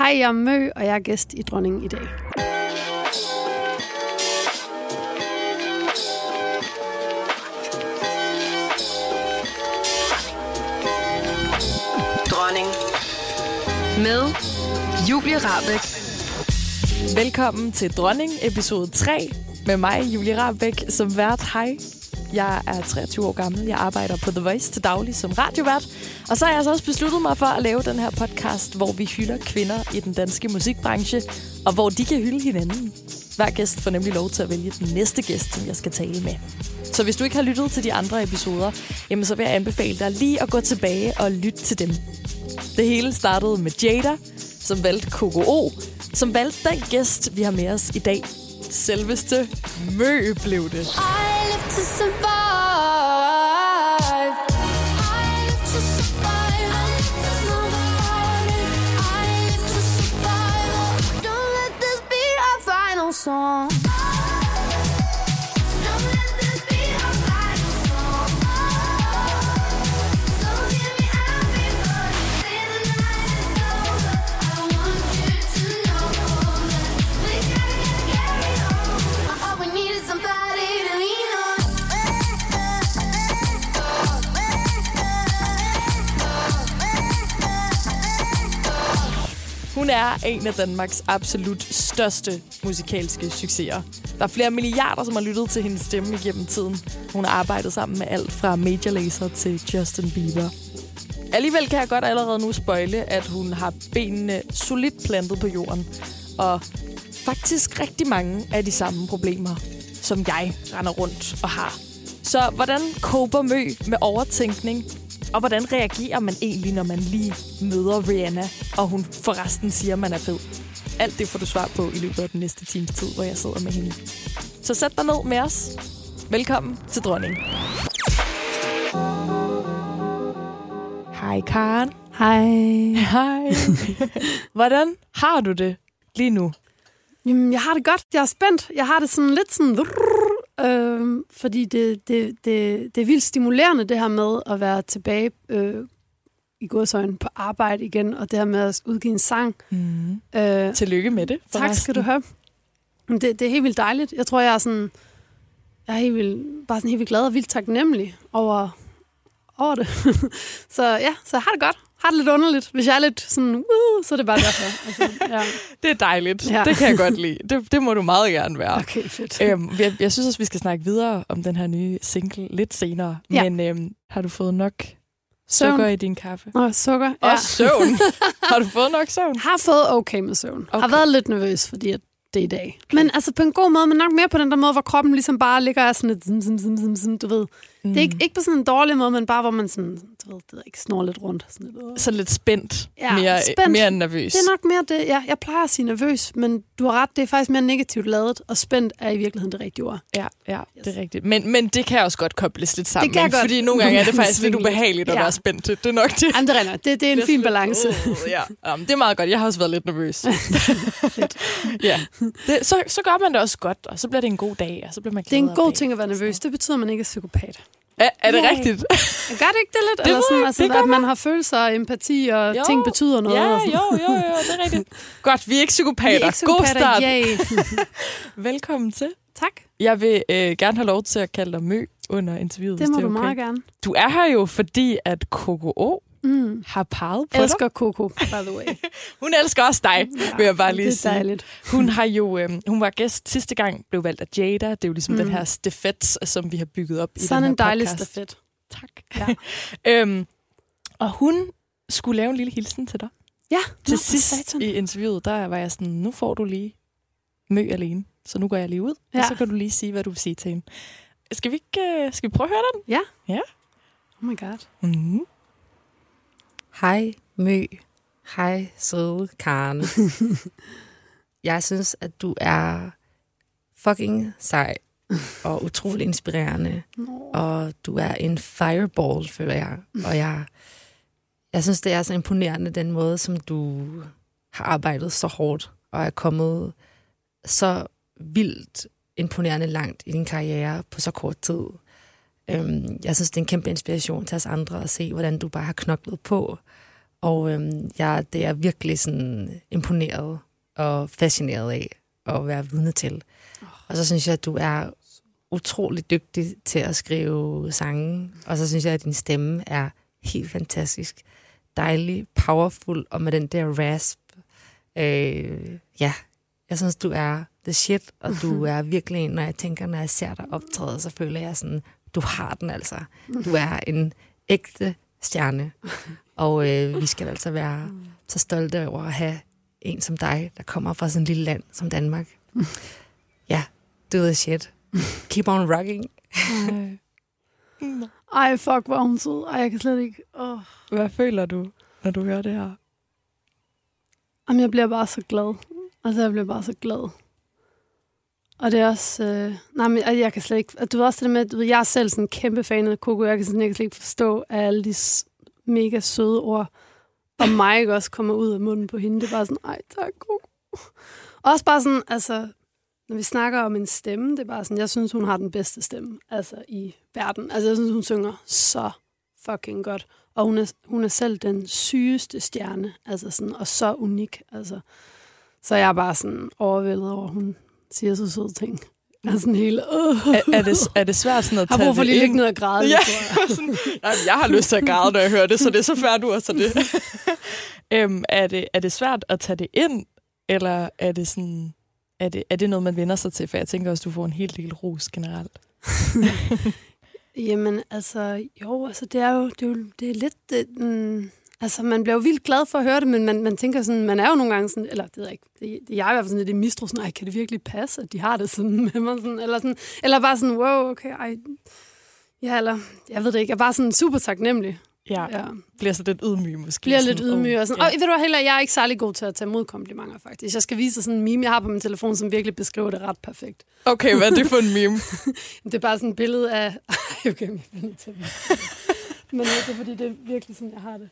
Hej, jeg er Mø, og jeg er gæst i Dronningen i dag. Dronning. Med Julie Rabeck. Velkommen til Dronning, episode 3, med mig, Julie Rabeck, som vært. Hej. Jeg er 23 år gammel. Jeg arbejder på The Voice til daglig som radiovært. Og så har jeg så også besluttet mig for at lave den her podcast, hvor vi hylder kvinder i den danske musikbranche, og hvor de kan hylde hinanden. Hver gæst får nemlig lov til at vælge den næste gæst, som jeg skal tale med. Så hvis du ikke har lyttet til de andre episoder, jamen så vil jeg anbefale dig lige at gå tilbage og lytte til dem. Det hele startede med Jada, som valgte KKO, som valgte den gæst, vi har med os i dag. Selveste Mø blev det. I Hun er en af Danmarks absolut største musikalske succeser. Der er flere milliarder, som har lyttet til hendes stemme igennem tiden. Hun har arbejdet sammen med alt fra Major Lazer til Justin Bieber. Alligevel kan jeg godt allerede nu spøjle, at hun har benene solidt plantet på jorden. Og faktisk rigtig mange af de samme problemer, som jeg render rundt og har. Så hvordan kober Mø med overtænkning? Og hvordan reagerer man egentlig, når man lige møder Rihanna, og hun forresten siger, at man er fed? Alt det får du svar på i løbet af den næste times tid, hvor jeg sidder med hende. Så sæt dig ned med os. Velkommen til Dronning. Hej Karen. Hej. Hej. Hvordan har du det lige nu? Jamen, jeg har det godt. Jeg er spændt. Jeg har det sådan lidt sådan... Øh, fordi det, det, det, det er vildt stimulerende, det her med at være tilbage øh, i godsøjne på arbejde igen, og det her med at udgive en sang. Mm. Øh, Tillykke med det. tak skal du have. Det, det er helt vildt dejligt. Jeg tror, jeg er sådan... Jeg er helt vildt, bare sådan helt vildt glad og vildt taknemmelig over, over det. så ja, så jeg har det godt. Har det lidt underligt. Hvis jeg er lidt sådan, uh, så er det bare derfor. Altså, ja. Det er dejligt. Ja. Ja. Det kan jeg godt lide. Det, det må du meget gerne være. Okay, fedt. Øhm, jeg, jeg synes også, vi skal snakke videre om den her nye single lidt senere. Ja. Men øhm, har du fået nok Søvn. sukker i din kaffe? Nå, sukker. Og søvn. har du fået nok søvn? Har fået okay med søvn. Okay. Har været lidt nervøs, fordi at det er i dag. Okay. Men altså på en god måde, men nok mere på den der måde, hvor kroppen ligesom bare ligger og sådan lidt, du ved. Mm. Det er ikke, ikke på sådan en dårlig måde, men bare hvor man sådan, du ved, det ikke snor lidt rundt. Sådan lidt. Så lidt spændt. Ja, mere, spændt. mere nervøs. Det er nok mere det, ja, jeg plejer at sige nervøs, men du har ret, det er faktisk mere negativt lavet, og spændt er i virkeligheden det rigtige ord. Ja, ja Yes. det er rigtigt. Men, men det kan også godt kobles lidt sammen. Det kan ikke? godt. Fordi nogle gange er det faktisk lidt ubehageligt at Ja. være spændt. Det er nok det. Jamen, det regner. Det, det er en Det fin balance. Uh, ja. Jamen, det er meget godt. Jeg har også været lidt nervøs. ja. Det, så, så gør man det også godt, og så bliver det en god dag, og så bliver man Det er en glad god ting at være nervøs. Det betyder, at man ikke er psykopat. Er, er det Yay. rigtigt? Gør det ikke det lidt? Det Eller sådan, altså, det at man har følelser og empati, og Jo. ting betyder noget. Ja, og sådan. jo, jo, jo, det er rigtigt. Godt, vi er ikke psykopater. Vi er ikke God psykopater, start. yay. Velkommen til. tak, Jeg vil øh, gerne have lov til at kalde dig Mø under interviewet, det må det du okay. meget gerne. Du er her jo, fordi at KKO Mm. har peget på Elsker Coco, by the way. dig. Hun elsker også dig, vil jeg bare lige det er sige. dejligt. Hun har jo, øh, hun var gæst sidste gang, blev valgt af Jada. Det er jo ligesom Mm. den her stafet, som vi har bygget op i Sådan den her en dejlig podcast. stafet. Tak. Ja. øhm, og hun skulle lave en lille hilsen til dig. Ja, Til nå, sidst satan. i interviewet, der var jeg sådan, nu får du lige mø alene. Så nu går jeg lige ud, ja. Ja. og så kan du lige sige, hvad du vil sige til hende. Skal vi ikke uh, skal vi prøve at høre den? Oh my god. Mm-hmm. Hej Mø. Hej søde Karen. jeg synes, at du er fucking sej og utrolig inspirerende. Og du er en fireball, føler jeg. Og jeg, jeg synes, det er så imponerende, den måde, som du har arbejdet så hårdt og er kommet så vildt imponerende langt i din karriere på så kort tid. Øhm, jeg synes, det er en kæmpe inspiration til os andre at se, hvordan du bare har knoklet på Og øhm, jeg, det er virkelig sådan imponeret og fascineret af at være vidne til. Og så synes jeg, at du er utrolig dygtig til at skrive sange. Og så synes jeg, at din stemme er helt fantastisk. Dejlig, powerful, og med den der rasp. Øh, ja, jeg synes, du er the shit, og du er virkelig en, når jeg tænker, når jeg ser dig optræde, så føler jeg sådan, du har den altså. Du er en ægte stjerne. Og øh, vi skal altså være så stolte over at have en som dig, der kommer fra sådan et lille land som Danmark. Ja, do the shit. Keep on rocking. Ej, fuck, hvor hun sød. Ej, jeg kan slet ikke... Åh. Hvad føler du, når du hører det her? Jamen, jeg bliver bare så glad. Altså, jeg bliver bare så glad. Og det er også... Øh, nej, men jeg kan slet ikke... Du ved også det med, du ved, jeg er selv sådan en kæmpe fan af Coco. Jeg kan, sådan, jeg kan slet ikke forstå, at alle de mega søde ord om mig ikke også kommer ud af munden på hende. Det er bare sådan, ej, tak, Coco. Og også bare sådan, altså, når vi snakker om en stemme, det er bare sådan, jeg synes, hun har den bedste stemme, altså i verden. Altså, jeg synes, hun synger så fucking godt. Og hun er, hun er selv den sygeste stjerne, altså sådan, og så unik, altså. Så jeg er bare sådan overvældet over, hun siger så søde ting. Jeg er sådan helt, øh. Er, er, det, er det svært sådan at har tage brug for lige at ligge ned og græde. Ja, jeg. sådan, jamen, jeg har lyst til at græde, når jeg hører det, så det er så færdigt du også det. øhm, er, det, er det svært at tage det ind, eller er det sådan... Er det, er det noget, man vender sig til? For jeg tænker også, du får en helt del ros generelt. Jamen, altså, jo, altså, det er jo, det er, jo, det er lidt, det, mm, altså, man bliver jo vildt glad for at høre det, men man, man tænker sådan, man er jo nogle gange sådan, eller det ved jeg ikke, det, jeg er i hvert fald sådan lidt i mistro, sådan, ej, kan det virkelig passe, at de har det sådan med mig, sådan, eller, sådan, eller bare sådan, wow, okay, ej, ja, eller, jeg ved det ikke, jeg er bare sådan super taknemmelig, Ja, ja. bliver så lidt ydmyg måske. bliver sådan, lidt ydmyg, og sådan, ja. og ved du heller, jeg er ikke særlig god til at tage mod komplimenter, faktisk. Jeg skal vise sådan en meme, jeg har på min telefon, som virkelig beskriver det ret perfekt. Okay, hvad er det for en meme? Det er bare sådan et billede af... Ej, okay, men jeg nødt til at. Men ja, det er fordi, det er virkelig sådan, jeg har det.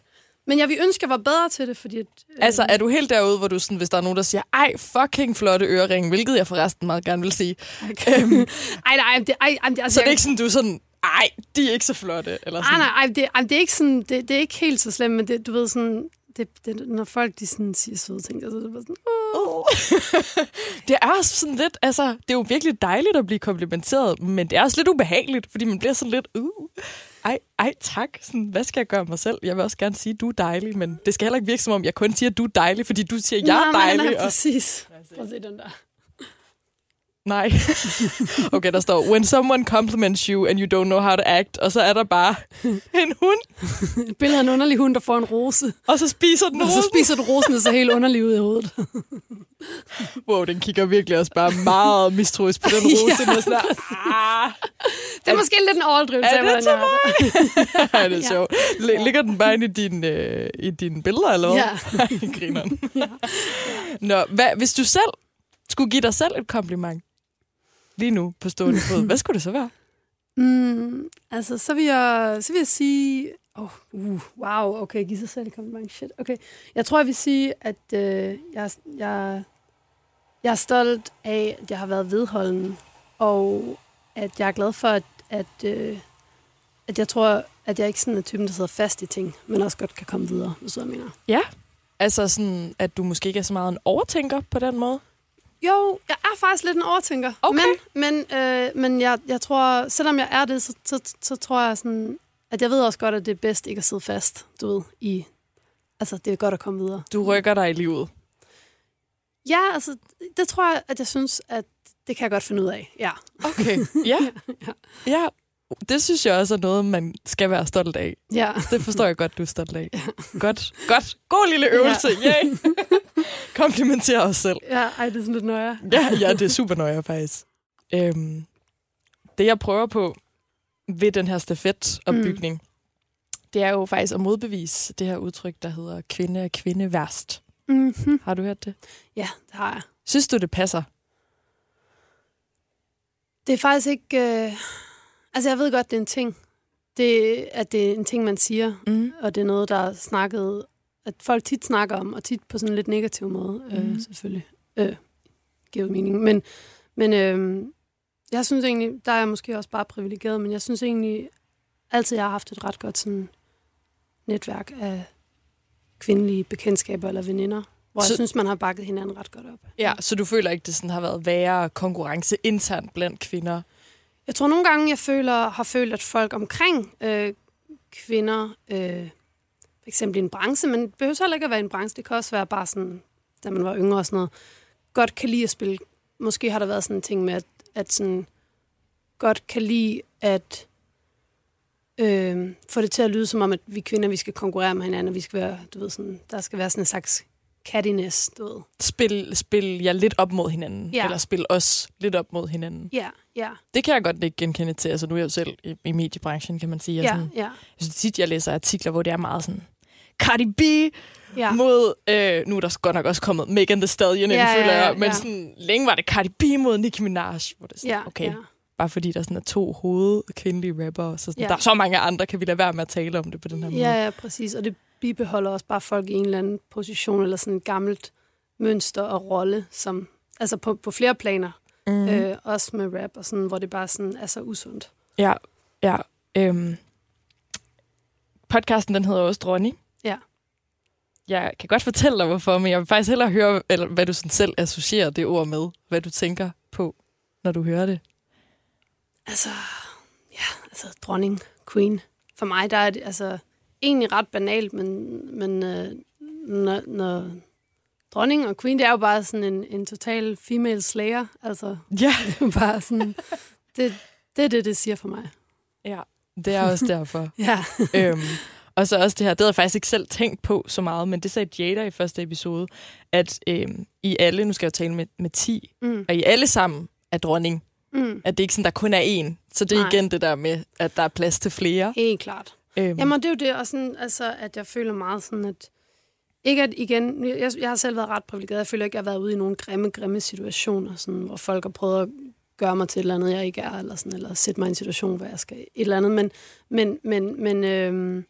Men jeg vil ønske, jeg var bedre til det, fordi... At, øh, altså, er du helt derude, hvor du sådan, hvis der er nogen, der siger, ej, fucking flotte øreringe, hvilket jeg forresten meget gerne vil sige. øhm, ej, nej, det, ej, ej, det, altså, Så det er ikke sådan, du er sådan, ej, de er ikke så flotte. Eller Ej, sådan. nej, ej, det, ej, det er ikke sådan, det, det er ikke helt så slemt, men det, du ved sådan, det, det, når folk de sådan siger søde ting, altså, det er sådan, åh. det er også sådan lidt, altså, det er jo virkelig dejligt at blive komplimenteret, men det er også lidt ubehageligt, fordi man bliver sådan lidt, uh, ej, ej, tak, sådan, hvad skal jeg gøre mig selv? Jeg vil også gerne sige, du er dejlig, men det skal heller ikke virke som om, jeg kun siger, du er dejlig, fordi du siger, jeg er Nej, nej, dejlig. nej, og... præcis. Prøv at se den der. Nej. okay, der står, when someone compliments you and you don't know how to act, og så er der bare en hund, Et billede af en underlig hund, der får en rose. og så spiser den Og så rosen. spiser du rosen, og så helt underlig ud i hovedet. Wow, den kigger virkelig også bare meget mistroisk på den rose. Ja, ja, sådan der, ah, Det er måske lidt en overdrivelse. Er det til jeg har det. Er Ja. sjovt. L- ligger den bare inde i dine, øh, i dine billeder, eller hvad? Ja. Grineren. Nå, hvad, hvis du selv skulle give dig selv et kompliment, lige nu på stående fod, hvad skulle det så være? Mm, altså, så vil jeg, så vil jeg sige... Oh, uh, wow, okay, giv sig selv et kompliment. Shit, okay. Jeg tror, jeg vil sige, at øh, jeg, jeg, jeg er stolt af, at jeg har været vedholden, og at jeg er glad for, at, at, øh, at jeg tror, at jeg ikke sådan er typen, der sidder fast i ting, men også godt kan komme videre, hvis jeg mener. Ja. Altså sådan, at du måske ikke er så meget en overtænker på den måde? Jo, jeg er faktisk lidt en overtænker. Okay. Men, men, øh, men jeg, jeg tror, selvom jeg er det, så, så, så tror jeg sådan, at jeg ved også godt, at det er bedst ikke at sidde fast, du ved, i... Altså, det er godt at komme videre. Du rykker dig i livet. Ja, altså, det tror jeg, at jeg synes, at det kan jeg godt finde ud af. Ja. Okay, ja. ja. Det synes jeg også er noget, man skal være stolt af. Ja. Det forstår jeg godt, du er stolt af. Godt, godt. God lille øvelse. Ja. Yay. Komplimenter os selv. Ja, ej, det er sådan lidt nøje. Ja, ja, det er super nøje faktisk. Øhm, det jeg prøver på ved den her stafetopbygning, mm. det er jo faktisk at modbevise det her udtryk, der hedder kvinde er kvinde værst. Mm-hmm. Har du hørt det? Ja, det har jeg. Synes du, det passer? Det er faktisk ikke... Øh... Altså, jeg ved godt, det er en ting. Det, at det er en ting, man siger, Mm. og det er noget, der er snakket, at folk tit snakker om, og tit på sådan en lidt negativ måde, mm. Mhm. øh, selvfølgelig. Øh, giver mening. Men, men øh, jeg synes egentlig, der er jeg måske også bare privilegeret, men jeg synes egentlig, altid jeg har haft et ret godt sådan netværk af kvindelige bekendtskaber eller veninder, hvor Så- jeg synes, man har bakket hinanden ret godt op. Ja, så du føler ikke, det sådan har været værre konkurrence internt blandt kvinder? Jeg tror nogle gange, jeg føler, har følt, at folk omkring øh, kvinder, øh, for eksempel i en branche, men det behøver heller ikke at være i en branche, det kan også være bare sådan, da man var yngre og sådan noget, godt kan lide at spille. Måske har der været sådan en ting med, at, at sådan, godt kan lide at øh, få det til at lyde som om, at vi kvinder, vi skal konkurrere med hinanden, og vi skal være, du ved, sådan, der skal være sådan en slags cattiness, du ved. Spil, spil jer lidt op mod hinanden, Ja. eller spil os lidt op mod hinanden. Ja, ja, Det kan jeg godt ikke genkende til. Altså, nu er jeg jo selv i, i mediebranchen, kan man sige. Jeg, ja, sådan, ja, jeg synes tit, jeg læser artikler, hvor det er meget sådan... Cardi B ja. mod... Øh, nu er der godt nok også kommet Megan Thee Stallion, Ja, ja, føler ja. Men ja. sådan, længe var det Cardi B mod Nicki Minaj. Hvor det er sådan, ja, okay, ja. bare fordi der sådan er to hoved kvindelige rapper. Så sådan, Ja. Der er så mange andre, kan vi lade være med at tale om det på den her måde. Ja, ja, præcis. Og det bibeholder også bare folk i en eller anden position, eller sådan et gammelt mønster og rolle, som, altså på, på flere planer, Mm. øh, også med rap, og sådan, hvor det bare sådan er så usundt. Ja, ja. Øhm. Podcasten, den hedder også Dronning. Ja. Jeg kan godt fortælle dig, hvorfor, men jeg vil faktisk hellere høre, eller, hvad du sådan selv associerer det ord med. Hvad du tænker på, når du hører det. Altså, ja, altså dronning, queen. For mig, der er det altså egentlig ret banalt, men, men øh, når, når dronning og queen, det er jo bare sådan en, en total female slayer. Altså, Ja. det er bare sådan, det, det er det, det siger for mig. ja, det er også derfor. Ja. øhm, og så også det her, det havde jeg faktisk ikke selv tænkt på så meget, men det sagde Jada i første episode, at øhm, I alle, nu skal jeg tale med, med 10, Mm. og I alle sammen er dronning. Mm. At det ikke sådan, der kun er én. Så det er Nej. igen det der med, at der er plads til flere. Helt klart. Øhm, Jamen, det er jo det, og sådan, altså, at jeg føler meget sådan, at... Ikke at igen, jeg, jeg har selv været ret privilegeret. Jeg føler ikke, at jeg har været ude i nogle grimme, grimme situationer, sådan, hvor folk har prøvet at gøre mig til et eller andet, jeg ikke er, eller, sådan, eller sætte mig i en situation, hvor jeg skal et eller andet. Men, men, men, men, øhm,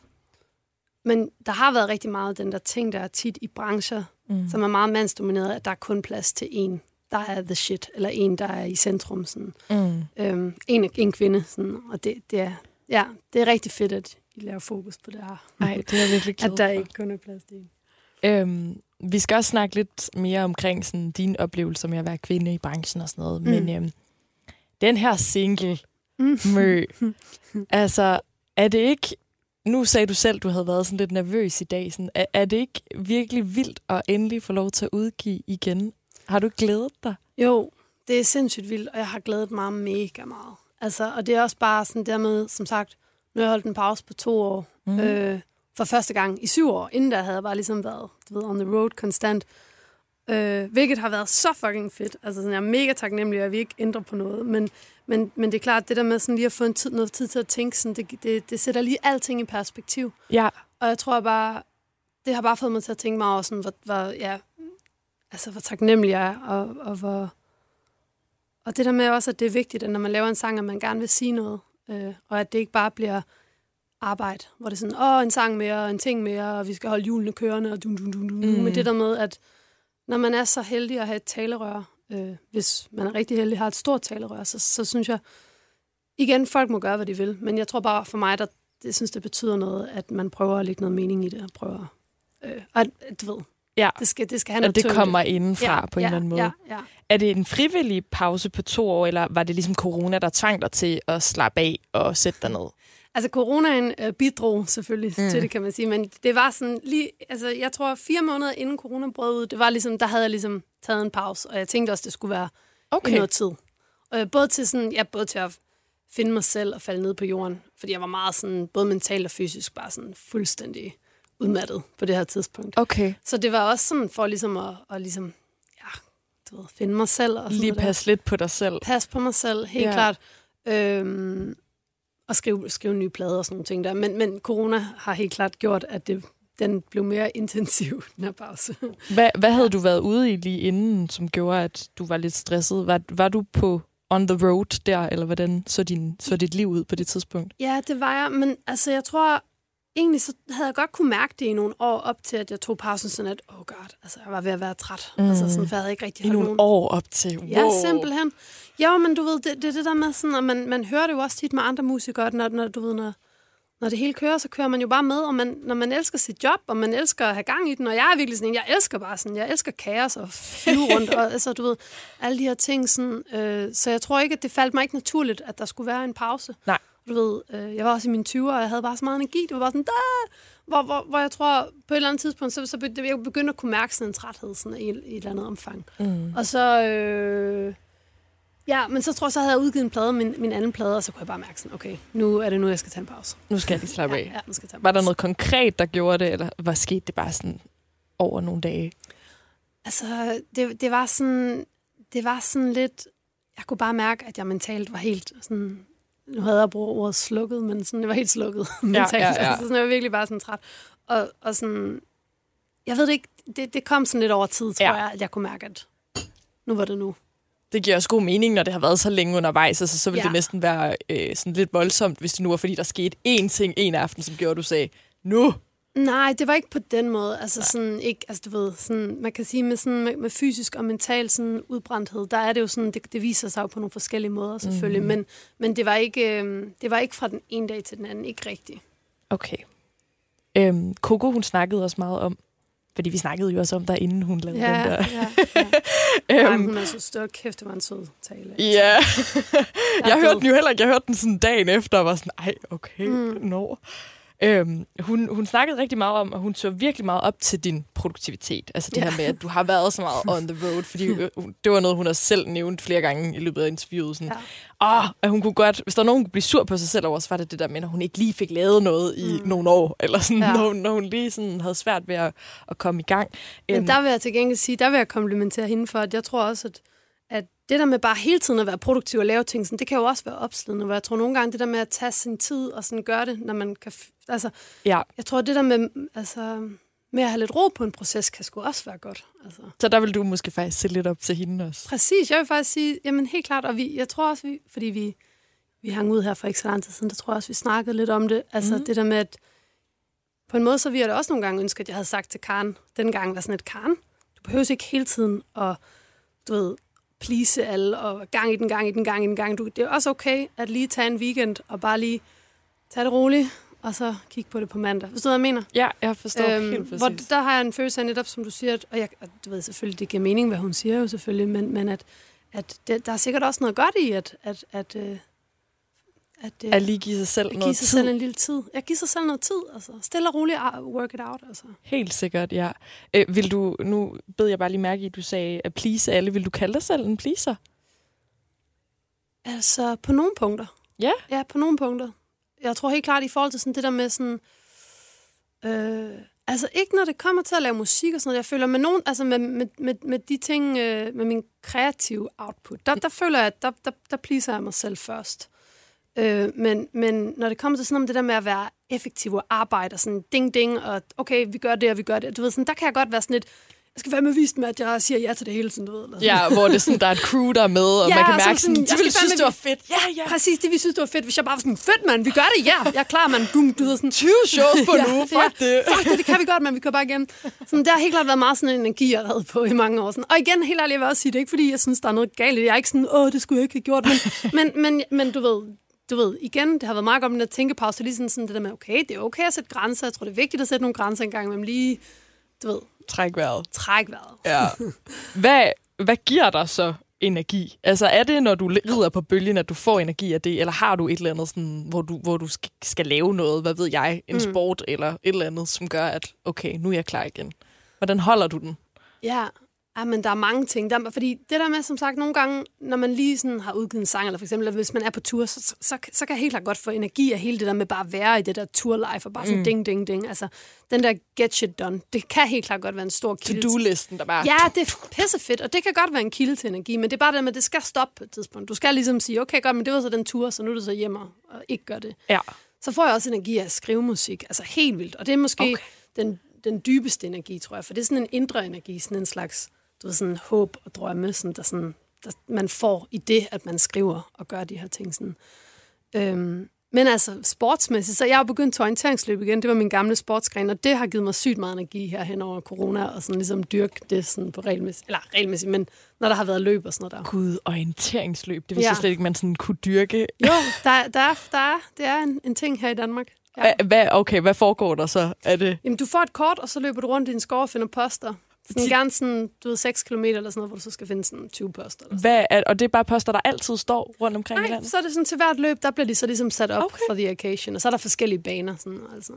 men der har været rigtig meget den der ting, der er tit i brancher, mm. som er meget mandsdomineret, at der er kun plads til en, der er the shit, eller en, der er i centrum. Sådan. Mm. Øhm, en, en kvinde, sådan, og det, det, er, ja, det er rigtig fedt, at I laver fokus på det her. Ej, det er virkelig glad At der for. ikke kun er plads til en. Øhm, vi skal også snakke lidt mere omkring sådan, dine oplevelser med at være kvinde i branchen og sådan noget. Mm. Men øhm, den her single, Mm. mø, altså, er det ikke... Nu sagde du selv, du havde været sådan lidt nervøs i dag. Sådan, er, er det ikke virkelig vildt at endelig få lov til at udgive igen? Har du glædet dig? Jo, det er sindssygt vildt, og jeg har glædet mig mega meget. Altså, og det er også bare sådan dermed, som sagt, nu har jeg holdt en pause på to år, mm. øh, for første gang i syv år. Inden der havde jeg bare ligesom været du ved, on the road konstant. Øh, hvilket har været så fucking fedt. Altså, sådan, jeg er mega taknemmelig, jeg vil ikke ændre på noget. Men, men, men det er klart, det der med sådan lige at få en tid, noget tid til at tænke, sådan, det, det, det sætter lige alting i perspektiv. Ja. Og jeg tror bare, det har bare fået mig til at tænke mig over, sådan, hvor, hvor, ja, altså, hvor taknemmelig jeg er, og, og hvor... Og det der med også, at det er vigtigt, at når man laver en sang, at man gerne vil sige noget, øh, og at det ikke bare bliver arbejde, hvor det er sådan, åh, en sang mere, og en ting mere, og vi skal holde hjulene kørende, og dun, dun, dun, dun, Mm. Men det der med, at når man er så heldig at have et talerør, øh, hvis man er rigtig heldig, har et stort talerør, så, så synes jeg, igen, folk må gøre, hvad de vil, men jeg tror bare for mig, der, det synes, det betyder noget, at man prøver at lægge noget mening i det, og prøver, øh, og at, du ved, Ja. det skal, det skal have noget det tyngde. kommer indenfra på en ja, eller anden måde. Ja, ja. Er det en frivillig pause på to år, eller var det ligesom corona, der tvang dig til at slappe af og sætte dig ned? Altså, coronaen øh, bidrog selvfølgelig mm. til det, kan man sige. Men det var sådan lige... Altså, jeg tror, fire måneder inden corona brød ud, det var ligesom, der havde jeg ligesom taget en pause. Og jeg tænkte også, det skulle være okay. i noget tid. Øh, både til sådan... Ja, både til at finde mig selv og falde ned på jorden. Fordi jeg var meget sådan, både mentalt og fysisk, bare sådan fuldstændig udmattet på det her tidspunkt. Okay. Så det var også sådan for ligesom at, at ligesom, ja, du ved, finde mig selv. Og Lige passe lidt på dig selv. pas på mig selv, helt ja. klart. Øhm, og skrive, skrive nye plader og sådan nogle ting der. Men, men corona har helt klart gjort, at det, den blev mere intensiv, den her pause. Hvad, hvad havde du været ude i lige inden, som gjorde, at du var lidt stresset? Var, var du på on the road der, eller hvordan så, din, så dit liv ud på det tidspunkt? ja, det var jeg, men altså, jeg tror, egentlig så havde jeg godt kunne mærke det i nogle år op til, at jeg tog pausen sådan, at, oh god, altså, jeg var ved at være træt. Mm. Mm. Altså, sådan, for jeg havde ikke rigtig I nogle nogen. år op til. Wow. Ja, simpelthen. Jo, men du ved, det, det er det der med sådan, og man, man hører det jo også tit med andre musikere, når, når du ved, når, når det hele kører, så kører man jo bare med, og man, når man elsker sit job, og man elsker at have gang i den, og jeg er virkelig sådan en, jeg elsker bare sådan, jeg elsker kaos og flyve rundt, og altså, du ved, alle de her ting, sådan, øh, så jeg tror ikke, at det faldt mig ikke naturligt, at der skulle være en pause. Nej. Du ved, øh, jeg var også i mine 20'er, og jeg havde bare så meget energi, det var bare sådan, da! Hvor, hvor, hvor jeg tror, på et eller andet tidspunkt, så, så be- jeg begyndte at kunne mærke sådan en træthed sådan, i, i et eller andet omfang. Mm. Og så, øh, ja, men så tror jeg, så havde jeg udgivet en plade, min, min anden plade, og så kunne jeg bare mærke sådan, okay, nu er det nu, jeg skal tage en pause. Nu skal jeg lige slappe Ja, af. ja, nu skal jeg tage en Var der pause. noget konkret, der gjorde det, eller var sket det bare sådan over nogle dage? Altså, det, det var sådan, det var sådan lidt, jeg kunne bare mærke, at jeg mentalt var helt sådan, nu havde jeg brugt ordet slukket, men sådan, det var helt slukket mentalt. ja, ja. Altså, sådan, jeg var virkelig bare sådan træt. Og, og sådan, jeg ved det ikke, det, det kom sådan lidt over tid, tror Ja. ja. jeg, at jeg kunne mærke, at nu var det nu. Det giver også god mening, når det har været så længe undervejs, altså, så vil ja. Ja. det næsten være øh, sådan lidt voldsomt, hvis det nu var, fordi der skete én ting en aften, som gjorde, at du sagde, nu! Nej, det var ikke på den måde. Altså sådan ikke, altså du ved, sådan, man kan sige med, sådan, med, med fysisk og mental sådan udbrændthed, der er det jo sådan, det, det viser sig jo på nogle forskellige måder selvfølgelig, mm. men, men det, var ikke, øh, det var ikke fra den ene dag til den anden, ikke rigtigt. Okay. Øhm, Coco, hun snakkede også meget om, fordi vi snakkede jo også om dig, inden hun lavede den der. ja, ja. Ej, Øhm, men hun er så stor. Kæft, det var en sød tale. Ja, Jeg jeg hørte den jo heller ikke. Jeg hørte den sådan dagen efter, og var sådan, ej, okay, mm. Mm. Øhm, hun, hun snakkede rigtig meget om, at hun så virkelig meget op til din produktivitet. Altså det ja. Her med, at du har været så meget on the road, fordi øh, det var noget, hun har selv nævnt flere gange i løbet af interviewet. Sådan, Ja. Åh, at hun kunne godt, hvis der var nogen, kunne blive sur på sig selv over, så var det det der med, at hun ikke lige fik lavet noget i mm. nogle år, eller sådan, ja. Når, hun- når hun lige sådan havde svært ved at, at komme i gang. Øhm, Men der vil jeg til gengæld sige, der vil jeg komplimentere hende for, at jeg tror også, at, at det der med bare hele tiden at være produktiv og lave ting, sådan, det kan jo også være opslidende, hvor jeg tror nogle gange, det der med at tage sin tid og sådan gøre det, når man kan... Altså, ja, jeg tror, det der med, altså, med at have lidt ro på en proces, kan sgu også være godt. Altså. så der vil du måske faktisk se lidt op til hende også. Præcis, jeg vil faktisk sige, jamen helt klart, og vi, jeg tror også, vi, fordi vi, vi hang ud her for ikke så lang tid siden, der tror jeg også, vi snakkede lidt om det. Altså mm. det der med, at på en måde, så vi det også nogle gange ønsket, at jeg havde sagt til Karen, den gang var sådan et Karen, du behøver ikke hele tiden at, du ved, please alle, og gang i den, gang i den, gang i den, gang. Du, det er også okay at lige tage en weekend, og bare lige tage det roligt, og så kigge på det på mandag. Forstår du, hvad jeg mener? Ja, jeg forstår øhm, helt hvor præcis. der har jeg en følelse af netop, som du siger, at, og jeg, og du ved selvfølgelig, det giver mening, hvad hun siger jo selvfølgelig, men, men at, at det, der er sikkert også noget godt i, at, at, at, øh, at, øh, At lige give sig selv at give noget sig tid. selv en lille tid. Jeg giver sig selv noget tid, altså. Stille og roligt uh, work it out, altså. Helt sikkert, ja. Øh, vil du, nu bed jeg bare lige mærke i, at du sagde at please alle. Vil du kalde dig selv en pleaser? Altså, på nogle punkter. Ja. Ja, på nogle punkter. Jeg tror helt klart i forhold til sådan det der med sådan... Øh, altså ikke når det kommer til at lave musik og sådan noget. Jeg føler med nogen, altså med, med, med, med de ting, øh, med min kreative output, der, der føler jeg, at der, der, der pleaser jeg mig selv først. Øh, men, men når det kommer til sådan noget med det der med at være effektiv og arbejde og sådan ding ding, og okay, vi gør det, og vi gør det. Du ved, sådan, der kan jeg godt være sådan lidt, jeg skal være med vist med, at jeg siger ja til det hele tiden, du ved. Eller sådan. Ja, hvor det er sådan, der er et crew, der er med, og Ja, man kan og så mærke sådan, sådan, de ville synes, fandme- det var fedt. Ja, ja. Præcis, det vi synes, det var fedt. Hvis jeg bare var sådan, fedt mand, vi gør det, ja. Jeg er klar, mand. Du, du ved sådan, 20 shows på nu, fuck det. Fuck det, det kan vi godt, men vi kører bare igen. Sådan, der har helt klart været meget sådan en energi, jeg har på i mange år. Sådan. Og igen, helt ærligt, jeg vil også sige, det er ikke fordi, jeg synes, der er noget galt. Jeg er ikke sådan, åh, det skulle jeg ikke have gjort. Men, men, men, men du ved, du ved, igen, det har været meget godt med den der tænkepause. Lige sådan, sådan det der med, okay, det er okay at sætte grænser. Jeg tror, det er vigtigt at sætte nogle grænser engang, men lige, du ved, Træk vejret. træk vejret. Ja. Hvad, hvad giver dig så energi? Altså er det, når du rider på bølgen, at du får energi af det, eller har du et eller andet, sådan, hvor, du, hvor du skal, skal lave noget, hvad ved jeg, en mm. sport eller et eller andet, som gør, at okay, nu er jeg klar igen. Hvordan holder du den? Ja, ja men der er mange ting. Der, er- fordi det der med, som sagt, nogle gange, når man lige sådan har udgivet en sang, eller for eksempel, hvis man er på tur, så, så, så, så kan jeg helt klart godt få energi af hele det der med bare at være i det der tour-life, og bare sådan mm. ding, ding, ding. Altså, den der get shit done, det kan helt klart godt være en stor kilde. To-do-listen, der bare... Ja, det er pissefedt, og det kan godt være en kilde til energi, men det er bare det med, at det skal stoppe på et tidspunkt. Du skal ligesom sige, okay, godt, men det var så den tur, så nu er du så hjemme og ikke gør det. ja. Så får jeg også energi af at skrive musik, altså helt vildt. Og det er måske okay. den, den dybeste energi, tror jeg, for det er sådan en indre energi, sådan en slags, du ved, sådan håb og drømme, sådan, der, sådan, der man får i det, at man skriver og gør de her ting. Sådan. Øhm, men altså sportsmæssigt, så jeg har begyndt til orienteringsløb igen. Det var min gamle sportsgren, og det har givet mig sygt meget energi her hen over corona, og sådan ligesom dyrke det sådan på regelmæssigt, eller regelmæssigt, men når der har været løb og sådan noget der. Gud, orienteringsløb. Det vidste Ja. jeg slet ikke, man sådan kunne dyrke. Jo, der, der, er, der er, det er en, en ting her i Danmark. Ja. Hva- Hvad, okay, hvad foregår der så? Er det... Jamen, du får et kort, og så løber du rundt i en skov og finder poster. Sådan Ti- gerne sådan, du ved, 6 km eller sådan noget, hvor du så skal finde sådan 20 poster. Eller sådan. Hvad er, og det er bare poster, der altid står rundt omkring i Nej, landet? så er det sådan til hvert løb, der bliver de så ligesom sat op Okay. for the occasion. Og så er der forskellige baner. Sådan, altså.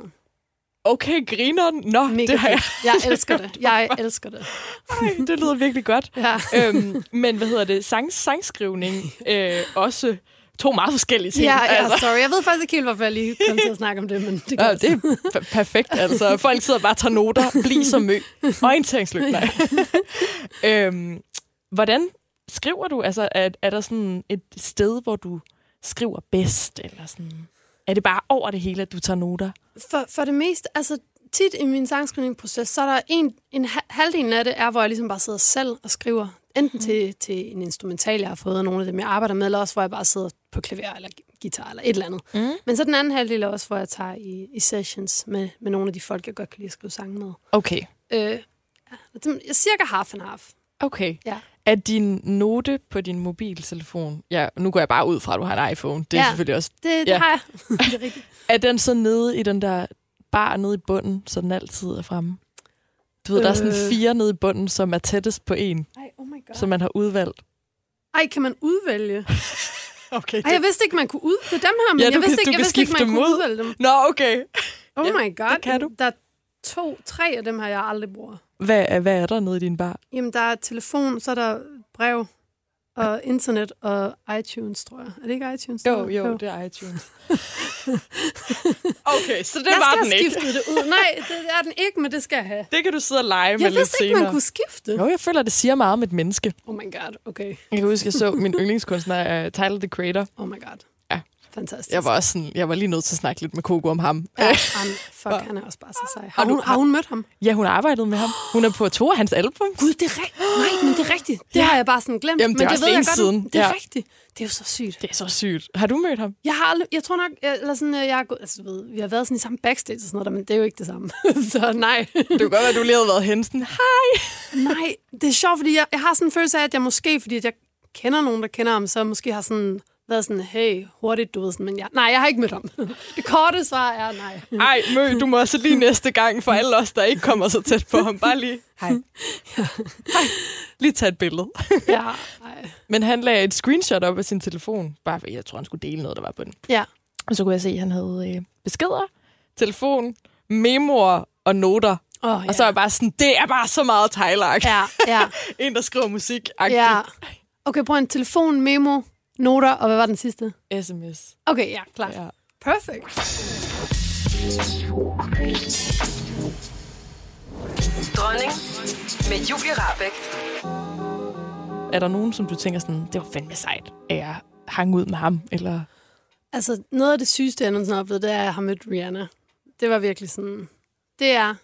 Okay, griner Nå, Mega det har jeg. Jeg elsker det. Jeg elsker det. Ej, det lyder virkelig godt. Ja. øhm, men hvad hedder det? Sang, sangskrivning øh, også to meget forskellige ting. Ja, ja, altså. sorry. Jeg ved faktisk ikke helt, hvorfor jeg lige kom til at snakke om det, men det Ja, det er p- perfekt, altså. Folk sidder bare og tager noter, bliv så mø. Orienteringsløb, nej. øhm, hvordan skriver du? Altså, er, er der sådan et sted, hvor du skriver bedst? Eller sådan? Er det bare over det hele, at du tager noter? For, for det meste, altså tit i min sangskrivningsproces, så er der en, en ha- halvdelen af det, er, hvor jeg ligesom bare sidder selv og skriver. Enten mm. til, til en instrumental, jeg har fået af nogle af dem, jeg arbejder med, eller også hvor jeg bare sidder på klaver eller guitar eller et eller andet. Mm. Men så den anden halvdel er også, hvor jeg tager i, i sessions med, med nogle af de folk, jeg godt kan lide at skrive sange med. Okay. Øh, ja, cirka half and half. Okay. Ja. Er din note på din mobiltelefon, ja, nu går jeg bare ud fra, at du har en iPhone, det er Ja. selvfølgelig også, Det, det Ja. har jeg. det er rigtigt. er den så nede i den der bar nede i bunden, så den altid er fremme? Du ved, der er sådan Øh. fire nede i bunden, som er tættest på en, Ej, oh my god. som man har udvalgt. Ej, kan man udvælge? Okay. Ej, jeg vidste ikke, man kunne ud... Det er dem her, men Ja, jeg vidste kan- ikke, jeg vidste ikke, man kunne mod. udvælge dem. Nå, okay. Oh Ja, my god. det kan du. Der er to, tre af dem her, jeg aldrig bruger. Hvad, er- hvad er der nede i din bar? Jamen, der er telefon, så er der brev, og internet og iTunes, tror jeg. Er det ikke iTunes? Jo, tror jeg? jo, det er iTunes. okay, så det jeg var skal den ikke. skiftet det ud. Nej, det er den ikke, men det skal jeg have. Det kan du sidde og lege med Jeg lidt vidste ikke, senere. man kunne skifte. Jo, jeg føler, det siger meget om et menneske. Oh my god, okay. Jeg kan huske, jeg så min yndlingskunstner, uh, Tyler, the Creator. Oh my god. Fantastisk. Jeg var også sådan, jeg var lige nødt til at snakke lidt med Coco om ham. Ja, han, fuck, han er også bare så sej. Har du- hun, har hun mødt ham? Ja, hun har arbejdet med ham. Hun er på to af hans album. Gud, det er rigtigt. Nej, men det er rigtigt. Det Ja. har jeg bare sådan glemt. Jamen, det er men det ved jeg godt. siden. Det er Ja. rigtigt. Det er jo så sygt. Det er så sygt. Har du mødt ham? Jeg har aldrig, jeg tror nok, jeg, eller sådan, øh, jeg har gået, altså, ved, vi har været sådan i samme backstage og sådan noget, der, men det er jo ikke det samme. så nej. Det kunne godt være, at du lige havde været hen sådan, hej. nej, det er sjovt, fordi jeg, jeg har sådan en følelse af, at jeg måske, fordi at jeg kender nogen, der kender ham, så måske har sådan været sådan, hey, hurtigt, du ved sådan, men jeg, nej, jeg har ikke mødt ham. det korte svar er nej. Ej, mø, du må også lige næste gang for alle os, der ikke kommer så tæt på ham. Bare lige, hej. Hej. Lige tage et billede. ja, nej. Men han lagde et screenshot op af sin telefon, bare fordi jeg tror, han skulle dele noget, der var på den. Ja. Og så kunne jeg se, at han havde øh, beskeder, telefon, memoer og noter. Oh, ja. Og så er jeg bare sådan, det er bare så meget Tyler. Ja, ja, En, der skriver musik. ja. Okay, prøv en telefon, memo, noter, og hvad var den sidste? SMS. Okay, ja, klart. Ja. Perfect. Dronning med Julie Rabeck. Er der nogen, som du tænker sådan, det var fandme sejt, at jeg hang ud med ham? Eller Altså, noget af det sygeste, jeg nogensinde har oplevet, det er, at jeg har mødt Rihanna. Det var virkelig sådan... Det er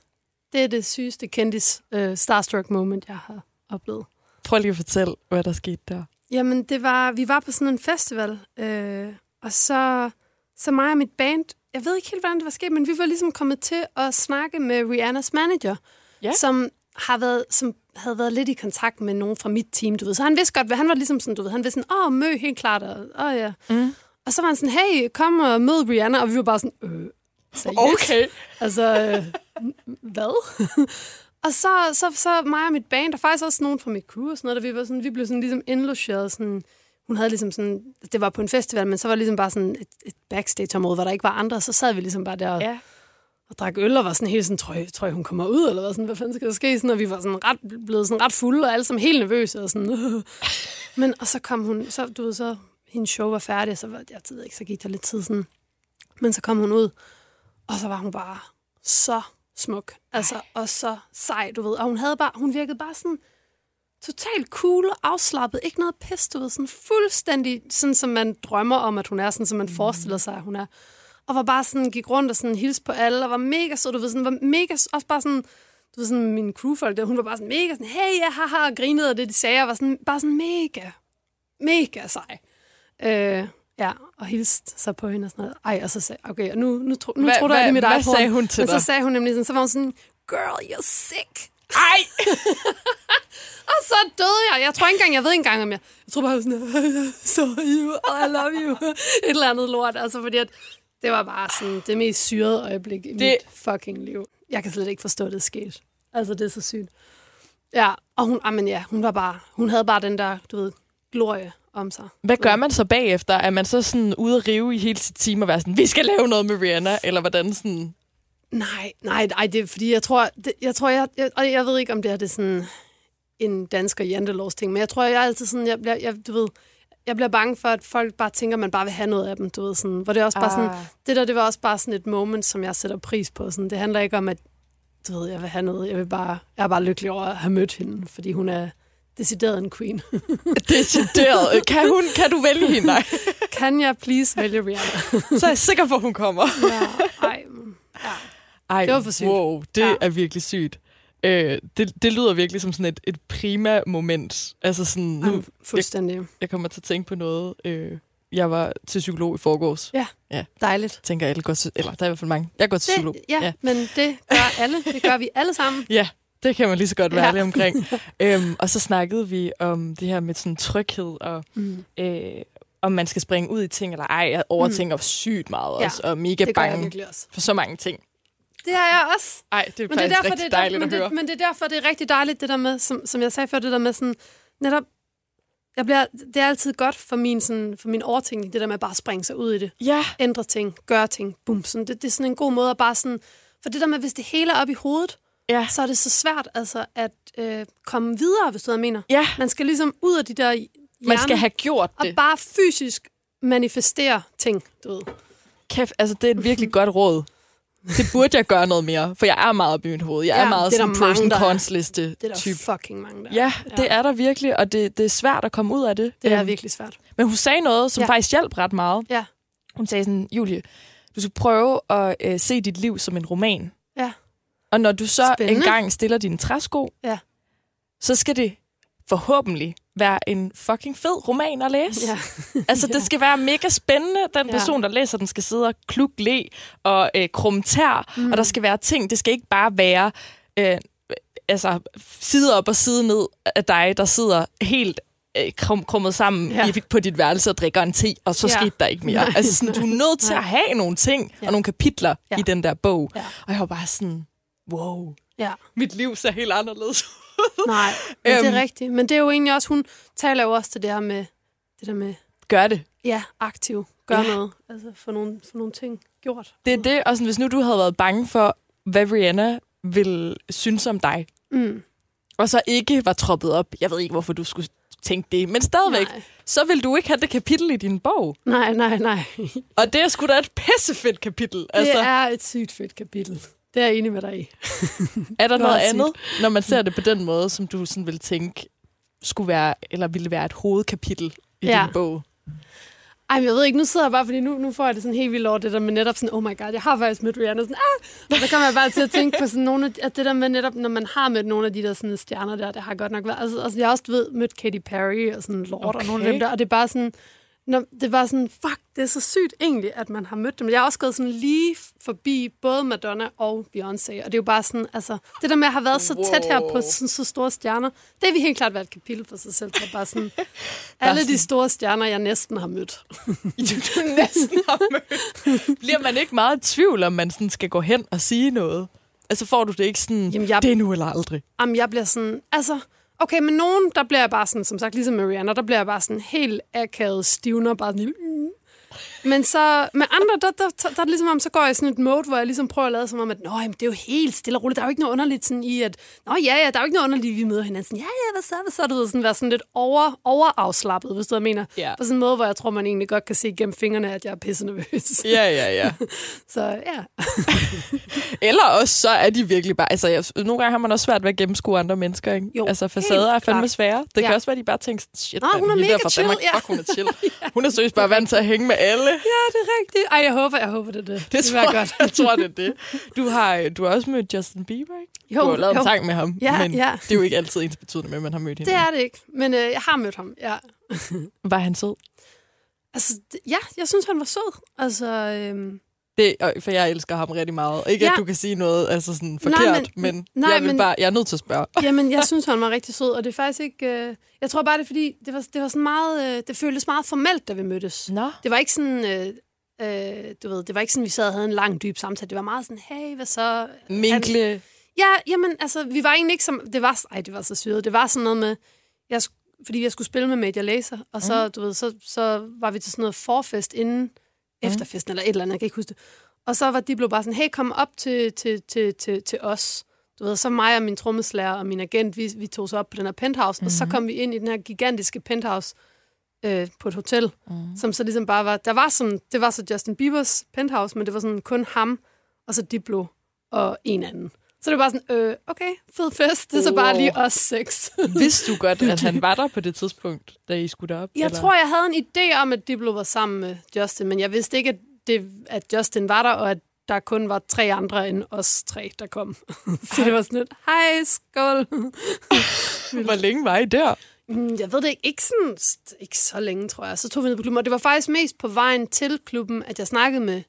det, er det sygeste kendis uh, starstruck moment, jeg har oplevet. prøv lige at fortælle, hvad der skete der. Jamen, det var, vi var på sådan en festival, øh, og så, så mig og mit band, jeg ved ikke helt, hvordan det var sket, men vi var ligesom kommet til at snakke med Rihannas manager, Ja. som har været, som havde været lidt i kontakt med nogen fra mit team, du ved. Så han vidste godt, hvad han var ligesom sådan, du ved, han vidste sådan, åh, mø, helt klart, og åh ja. Mm. Og så var han sådan, hey, kom og mød Rihanna, og vi var bare sådan, øh, seriøst? Okay. Altså, øh, hvad? og så, så, så mig og mit band, og faktisk også nogen fra mit crew og sådan noget, der vi, var sådan, vi blev sådan ligesom indlogeret. Sådan, hun havde ligesom sådan, det var på en festival, men så var det ligesom bare sådan et, et backstage-område, hvor der ikke var andre, så sad vi ligesom bare der og, Ja. og drak øl, og var sådan helt sådan, tror jeg, tror jeg hun kommer ud, eller hvad, sådan, hvad fanden skal der ske? Sådan, og vi var sådan ret, blevet sådan ret fulde, og alle sammen helt nervøse, og sådan, men, og så kom hun, så, du ved, så, hendes show var færdig, og så var, jeg ved ikke, så gik der lidt tid sådan, men så kom hun ud, og så var hun bare så smuk, altså, og så sej, du ved, og hun havde bare, hun virkede bare sådan, totalt cool og afslappet, ikke noget pis, du ved, sådan fuldstændig, sådan som man drømmer om, at hun er, sådan som man forestiller sig, at hun er. Og var bare sådan, gik rundt og sådan hilste på alle, og var mega så du ved, sådan, var mega, også bare sådan, du ved, sådan, min crewfolk der, hun var bare sådan mega sådan, hey, ja, haha, og grinede af det, de sagde, og var sådan, bare sådan mega, mega sej. Øh, ja, og hilste så på hende og sådan noget. Ej, og så sagde okay, og nu, nu, tro, nu Hvad- tror jeg, det er mit eget hvad sagde hun til Men dig? så sagde hun nemlig sådan, så var hun sådan, girl, you're sick. Ej! Og så døde jeg. Jeg tror ikke engang, jeg ved ikke engang, om jeg... Jeg tror bare, sådan, so you, I love you. Et eller andet lort. Altså, fordi at det var bare sådan det mest syrede øjeblik i Det- mit fucking liv. Jeg kan slet ikke forstå, at det skete. Altså, det er så sygt. Ja, og hun, amen, ja, hun var bare, hun havde bare den der, du ved, glorie om sig. Hvad gør man så bagefter? Er man så sådan ude at rive i hele sit team og være sådan, vi skal lave noget med Rihanna? Eller hvordan sådan... Nej, nej, nej, det er fordi, jeg tror, det, jeg, tror jeg, jeg, og jeg ved ikke, om det er det sådan en dansker jantelovs ting, men jeg tror, jeg er altid sådan, jeg bliver, jeg, du ved, jeg bliver bange for, at folk bare tænker, at man bare vil have noget af dem, du ved, sådan, hvor det er også bare sådan, Ah. det der, det var også bare sådan et moment, som jeg sætter pris på, sådan, det handler ikke om, at, du ved, jeg vil have noget, jeg vil bare, jeg er bare lykkelig over at have mødt hende, fordi hun er decideret en queen. Decideret. Kan, hun, kan du vælge hende? Nej. kan jeg please vælge Rihanna? Så er jeg sikker på, at hun kommer. ja, ej, ja. Ej, Det var for sygt. Wow, det ja. Ja. er virkelig sygt. Øh, det, det lyder virkelig som sådan et, et prima moment. Altså sådan, nu, Ej, fuldstændig. jeg kommer til at tænke på noget. Øh, jeg var til psykolog i forgårs. Ja. Dejligt. Tænker alle går til, eller der er i hvert fald mange. Jeg går til psykolog. Det, ja, ja, men det gør alle. Det gør vi alle sammen. Ja, det kan man lige så godt være Ja. ærlig omkring. øhm, og så snakkede vi om det her med sådan tryghed, og Mm. øh, om man skal springe ud i ting eller ej. Jeg overtænker mm. sygt meget Ja, også, og mega bange også. for så mange ting. Det har jeg også. Ej, det er Men det er faktisk derfor, rigtig det er, dejligt men, at høre. det, men det er derfor, det er rigtig dejligt, det der med, som, som jeg sagde før, det der med sådan, netop, jeg bliver, det er altid godt for min, sådan, for min overtænkning, det der med bare at springe sig ud i det. Ja, Ændre ting, gøre ting, bum. Sådan, det, det er sådan en god måde at bare sådan, for det der med, hvis det hele er op i hovedet, ja, så er det så svært altså at øh, komme videre, hvis du hvad mener. ja. Man skal ligesom ud af de der hjerne, Man skal have gjort og det. bare fysisk manifestere ting, du ved. Kæft, altså det er et virkelig godt råd. Det burde jeg gøre noget mere, for jeg er meget op i mit hoved. Jeg er Ja, meget er sådan der mange, pros and cons liste Det er der type. fucking mange, der Ja, det er der virkelig, og det, det er svært at komme ud af det. Det er Øhm, virkelig svært. Men hun sagde noget, som Ja. ja. faktisk hjalp ret meget. Ja. Hun sagde sådan, Julie, du skal prøve at øh, se dit liv som en roman. Og når du så Spændende. engang stiller dine træsko, Ja. så skal det forhåbentlig være en fucking fed roman at læse. Ja. Altså, det skal være mega spændende. Den Ja. person, der læser den, skal sidde og klukke le og øh, krumme tær, mm. og der skal være ting. Det skal ikke bare være øh, altså, side op og side ned af dig, der sidder helt øh, krum, krummet sammen Ja. i, på dit værelse og drikker en te, og så ja. skete der ikke mere. Nej, altså, sådan, du er nødt til nej. at have nogle ting Ja. og nogle kapitler Ja. i den der bog. Ja. Og jeg var bare sådan, wow, ja. mit liv ser helt anderledes ud. Nej, men det Øhm. er rigtigt. Men det er jo egentlig også, hun taler jo også til det her med, det der med, Gør det. ja, aktiv, gør Ja. noget, altså få nogle, få nogle ting gjort. Det er det, og sådan, hvis nu du havde været bange for, hvad Rihanna ville synes om dig, Mm. og så ikke var troppet op, jeg ved ikke, hvorfor du skulle tænke det, men stadigvæk, Nej. så vil du ikke have det kapitel i din bog. nej, nej, nej. Og det er sgu da et pissefedt kapitel. Det Altså, er, er et sygt fedt kapitel. Det er jeg enig med dig i. er der noget andet, når man ser det på den måde, som du sådan vil tænke, skulle være, eller ville være et hovedkapitel i Ja. din bog? Ej, jeg ved ikke, nu sidder jeg bare, fordi nu, nu får jeg det sådan helt vildt over det der med netop sådan, oh my god, jeg har faktisk mødt Rihanna. Sådan, ah! Og så kommer jeg bare til at tænke på sådan nogle af, at det der med netop, når man har mødt nogle af de der sådan stjerner der, det har godt nok været. Altså, altså jeg har også ved, mødt Katy Perry og sådan Lord okay. og nogle af dem der, og det er bare sådan, når, det bare sådan, fuck, det er så sygt egentlig, at man har mødt dem. Jeg har også gået sådan lige forbi både Madonna og Beyoncé, og det er jo bare sådan, altså, det der med at have været så tæt her på Wow. sådan, så store stjerner, det vil helt klart være et kapitel for sig selv. Det bare sådan, alle de store stjerner, jeg næsten har mødt. du næsten har mødt. Bliver man ikke meget i tvivl, om man sådan skal gå hen og sige noget? Altså får du det ikke sådan, Jamen, jeg- det er nu eller aldrig? Jamen, jeg bliver sådan... Altså, okay, men nogen, der bliver jeg bare sådan, som sagt, ligesom Marianne, der bliver jeg bare sådan helt akavet stivner, bare sådan... Mm. Men så med andre, der, der, der, der, er det ligesom om, så går jeg i sådan et mode, hvor jeg ligesom prøver at lade som om, at Nå, jamen, det er jo helt stille og roligt. Der er jo ikke noget underligt sådan i, at Nå ja, ja, der er jo ikke noget underligt, vi møder hinanden. Sådan, ja, ja, hvad så, hvad så? Du ved, sådan være sådan lidt over, overafslappet, hvis du hvad mener. Ja. På sådan en måde, hvor jeg tror, man egentlig godt kan se gennem fingrene, at jeg er pisse nervøs. Ja, ja, ja. Så ja. Eller også så er de virkelig bare... Altså, jeg, nogle gange har man også svært ved at gennemskue andre mennesker, ikke? Jo, altså, facader er fandme klart. svære. Det Ja. kan også være, at de bare tænker, shit, Nå, mand, hun er mega chill, Danmark, ja. Fuck, hun er chill. Hun er seriøst bare vant til at hænge med alle. Ja, det er rigtigt. Ej, jeg håber, jeg håber, det er det. Det, det tror, var godt. jeg tror, det er det. Du har, du har også mødt Justin Bieber, ikke? Jo, du har lavet jo. en sang med ham, Ja, men ja. det er jo ikke altid ens betydende med, at man har mødt hende. Det er det ikke, men øh, jeg har mødt ham, ja. Var han sød? Altså, ja, jeg synes, han var sød. Altså, øhm, Det, for jeg elsker ham rigtig meget. Ikke, ja. At du kan sige noget altså sådan Nej, forkert, men- men, nej, jeg, vil men- bare, jeg er nødt til at spørge. jamen, jeg synes, han var rigtig sød, og det er faktisk ikke... Øh, jeg tror bare, det er fordi, det var, det var sådan meget... Øh, det føltes meget formelt, da vi mødtes. Nå. Det var ikke sådan... Øh, Øh, du ved, det var ikke sådan, vi sad og havde en lang, dyb samtale. Det var meget sådan, hey, hvad så? Minkle. Ja, jamen, altså, vi var egentlig ikke som... Det var, ej, det var så syret. Det var sådan noget med... Jeg, fordi jeg skulle spille med Media Laser, og så, mm. du ved, så, så var vi til sådan noget forfest inden mm. efterfesten, eller et eller andet, jeg kan ikke huske det. Og så var de blev bare sådan, hey, kom op til, til, til, til, til os. Du ved, så mig og min trommeslager og min agent, vi, vi tog så op på den her penthouse, mm. og så kom vi ind i den her gigantiske penthouse øh, på et hotel, mm. som så ligesom bare var... Der var sådan, det var så Justin Biebers penthouse, men det var sådan kun ham, og så Diplo og en anden. Så det var bare sådan, øh, okay, fed fest, det er så bare Wow. lige os seks. Vidste du godt, at han var der på det tidspunkt, da I skulle derop? Jeg eller? tror, jeg havde en idé om, at Diplo var sammen med Justin, men jeg vidste ikke, at, det, at Justin var der, og at der kun var tre andre end os tre, der kom. så det var sådan lidt, hej, skål. Hvor længe var I der? Mm, Jeg ved det ikke, ikke, sådan, ikke så længe, tror jeg. Så tog vi ned på klubben, og det var faktisk mest på vejen til klubben, at jeg snakkede med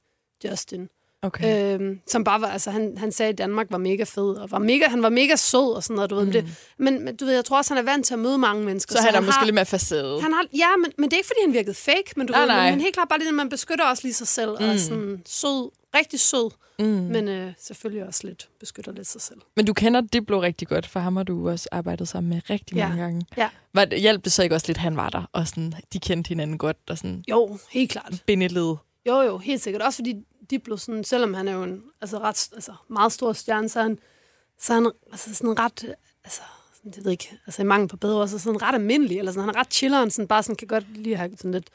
Justin. Okay. Øhm, som bare var, altså han, han sagde, at Danmark var mega fed, og var mega, han var mega sød og sådan noget, du ved. Mm. Det, men, men du ved, jeg tror også, han er vant til at møde mange mennesker. så han er måske har, lidt mere facade. han har, ja, men, men det er ikke, fordi han virkede fake, men du Nej, ved, nej. Men, men helt klart bare det, at man beskytter også lige sig selv, mm. og er sådan sød, rigtig sød, mm. men øh, selvfølgelig også lidt beskytter lidt sig selv. Men du kender Diplo rigtig godt, for ham har du også arbejdet sammen med rigtig Ja. mange gange. Ja. Var, det- hjalp det så ikke også lidt, han var der, og sådan, de kendte hinanden godt, og sådan Jo, helt klart. bindeled? Jo, jo, helt sikkert. Også fordi Diplo, sådan, selvom han er jo en altså, ret, altså, meget stor stjerne, så er han, så er han altså, sådan ret, altså, sådan, jeg ved ikke, altså i mangel på bedre så sådan ret almindelig, eller sådan, han er ret chilleren, sådan, bare sådan, kan godt lige have sådan lidt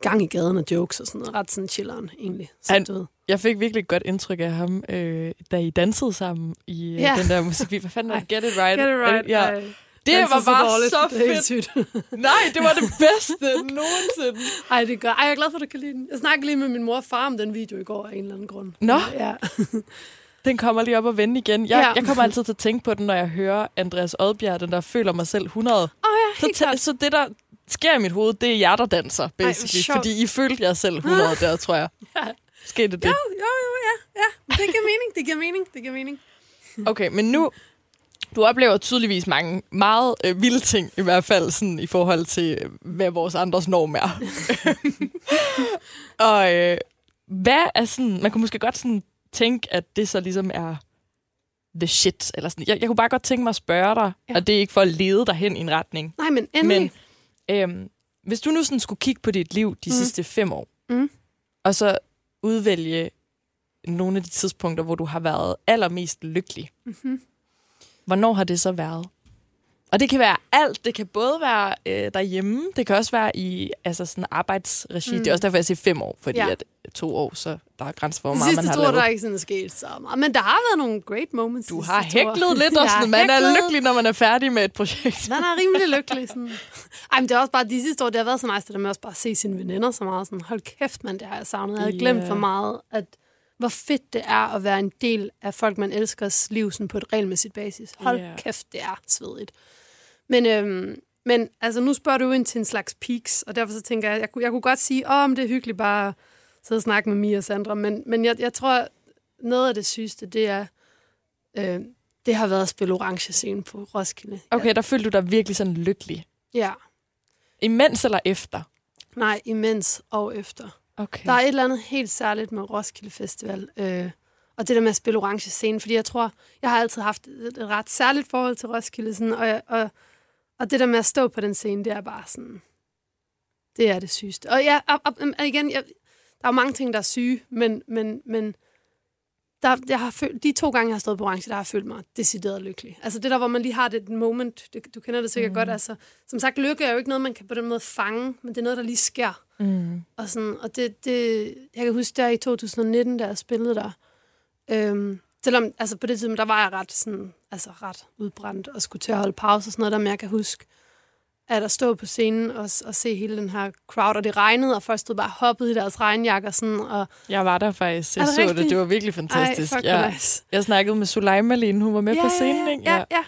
gang i gaden og jokes og sådan noget, ret sådan chilleren egentlig. Så, Han- du ved. Jeg fik virkelig et godt indtryk af ham, øh, da I dansede sammen i øh, den der musik. Hvad fanden er? Get it right? Get it right. Ja. Ej, Det var bare dårligt. så Det er fedt. Nej, det var det bedste nogensinde. Ej, det gør. Ej, jeg er glad for, at du kan lide den. Jeg snakkede lige med min mor og far om den video i går af en eller anden grund. Nå. Ja. Den kommer lige op og vende igen. Jeg, Ja. jeg kommer altid til at tænke på den, når jeg hører Andreas Odbjerg, den der føler mig selv 100. Åh oh, ja, Så, helt klart. så det, der sker i mit hoved, det er jer, der danser, basically. sjovt. fordi I følte jer selv 100 der, tror jeg. Skete det det? Jo, jo, jo, ja, ja. Det giver mening, det giver mening, det giver mening. Okay, men nu... Du oplever tydeligvis mange meget øh, vilde ting, i hvert fald sådan, i forhold til, øh, hvad vores andres norm er. og øh, hvad er sådan... Man kunne måske godt sådan tænke, at det så ligesom er the shit. Eller sådan. Jeg, jeg kunne bare godt tænke mig at spørge dig, ja. Og det er ikke for at lede dig hen i en retning. Nej, men endelig. Men øhm, hvis du nu sådan skulle kigge på dit liv de. Mm. sidste fem år, Mm. og så udvælge nogle af de tidspunkter, hvor du har været allermest lykkelig, Mm-hmm. Hvornår har det så været? Og det kan være alt. Det kan både være øh, derhjemme, det kan også være i altså sådan arbejdsregi. Mm. Mm. Det er også derfor, jeg siger fem år, fordi ja. At to år, så der er grænser for, hvor meget man har år, der lavet. er ikke sådan sket så meget. Men der har været nogle great moments. Du har hæklet lidt, og sådan, man er hæklet. lykkelig, når man er færdig med et projekt. Man er rimelig lykkelig. Sådan. Ej, men det er også bare de sidste år, det har været så nice, det der med også bare at se sine veninder så meget. Sådan, hold kæft, man, det har jeg savnet. Jeg havde glemt Ja. for meget, at hvor fedt det er at være en del af folk, man elskers liv sådan på et regelmæssigt basis. Hold Ja. kæft, det er svedigt. Men, øhm, men altså, nu spørger du ind til en slags peaks, og derfor så tænker jeg, jeg, kunne- jeg kunne godt sige, åh, men det er hyggeligt bare at sidde og snakke med Mia og Sandra, men, men jeg, jeg tror, noget af det sygeste, det er, øh, det har været at spille orange scene på Roskilde. Okay, der følte du dig virkelig sådan lykkelig. Ja, Imens eller efter? nej, imens og efter. Okay. Der er et eller andet helt særligt med Roskilde Festival, øh, og det der med at spille orange scene, fordi jeg tror, jeg har altid haft et, et ret særligt forhold til Roskilde, sådan, og, og, og det der med at stå på den scene, det er bare sådan, det er det sygeste. Og ja, og, og, og igen, jeg, der er jo mange ting, der er syge, men, men, men der, jeg har følt, de to gange, jeg har stået på orange, der har jeg følt mig decideret lykkelig. Altså det der, hvor man lige har det moment, det, du kender det sikkert mm. godt, altså, som sagt, lykke er jo ikke noget, man kan på den måde fange, men det er noget, der lige sker. Mm. Og, sådan, og det, det, jeg kan huske der i 2019, da jeg spillede der. Øhm, selvom altså på det tidspunkt, der var jeg ret, sådan, altså ret udbrændt og skulle til at holde pause og sådan noget der, men jeg kan huske, at at stå på scenen og, og se hele den her crowd, og det regnede, og folk stod bare hoppet i deres regnjakker. Sådan, og, Jeg var der faktisk. Jeg det så det. rigtigt? Det var virkelig fantastisk. Ej, fuck, ja. ja. nice. Jeg snakkede med Suleima lige hun var med ja, på scenen, ja, ikke? Ja, ja.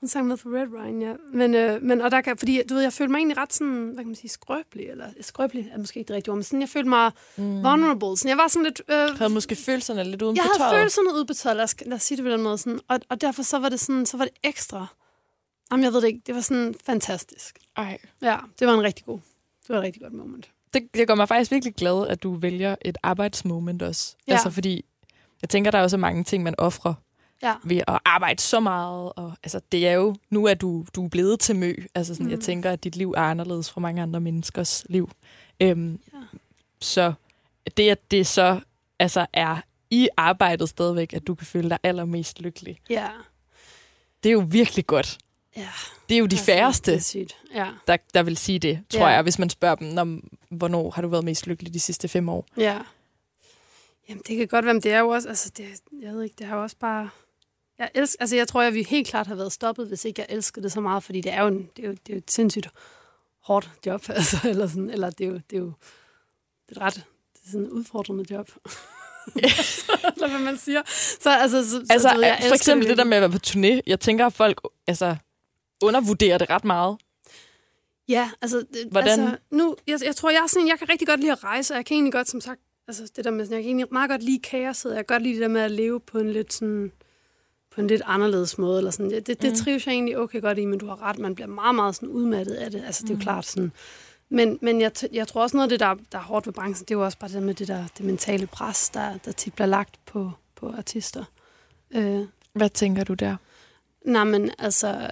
Hun sang med på Red Wine, ja. Men, øh, men og der kan, fordi du ved, jeg følte mig egentlig ret sådan, hvad kan man sige, skrøbelig, eller skrøbelig er måske ikke det rigtige ord, men sådan, jeg følte mig mm. vulnerable. Sådan, jeg var sådan lidt... Øh, Jeg havde måske følelserne lidt uden jeg på havde tøjet. følelserne ude på tøjet, lad os, lad os sige det på den måde. Sådan, og, og derfor så var det sådan, så var det ekstra. Jamen, jeg ved det ikke, det var sådan fantastisk. Ej. Ja, det var en rigtig god, det var et rigtig godt moment. det, det gør mig faktisk virkelig glad, at du vælger et arbejdsmoment også. Ja. Altså fordi, jeg tænker, der er også mange ting, man offrer Ja. ved at arbejde så meget. Og, altså, det er jo, nu er du, du er blevet til mø. Altså sådan, mm. jeg tænker, at dit liv er anderledes fra mange andre menneskers liv. Øhm, Ja. Så det, at det så altså, er i arbejdet stadigvæk, at du kan føle dig allermest lykkelig, Ja. det er jo virkelig godt. Ja. Det er jo de Altså, færreste. Ja. der, der vil sige det, tror Ja. jeg, hvis man spørger dem, når, hvornår har du været mest lykkelig de sidste fem år? Ja. Jamen, det kan godt være, men det er jo også, altså, det, jeg ved ikke, det har jo også bare... Jeg, elsker, altså, jeg tror, jeg vi helt klart har været stoppet, hvis ikke jeg elskede det så meget, fordi det er jo, en, det er jo, det er jo et sindssygt hårdt job, altså, eller, sådan, eller det er jo, det er jo det er et ret det er sådan et udfordrende job. eller hvad man siger. Så, altså, så, Altså, så, ved, jeg for eksempel det der virkelig. med at være på turné. Jeg tænker, at folk altså, undervurderer det ret meget. Ja, altså, det, Hvordan? altså nu, jeg, jeg tror, jeg er sådan, jeg kan rigtig godt lide at rejse, og jeg kan egentlig godt, som sagt, altså det der med, sådan, jeg kan egentlig meget godt lide kaoset, jeg kan godt lide det der med at leve på en lidt sådan, på en lidt anderledes måde, eller sådan, det, det, det trives jeg egentlig okay godt i, men du har ret, man bliver meget, meget sådan udmattet af det, altså det er jo Mm. klart sådan, men, men jeg, jeg tror også noget af det, der, der er hårdt ved branchen, det er jo også bare det med det der det mentale pres, der, der tit bliver lagt på, på artister. Øh, Hvad tænker du der? Nej, men altså,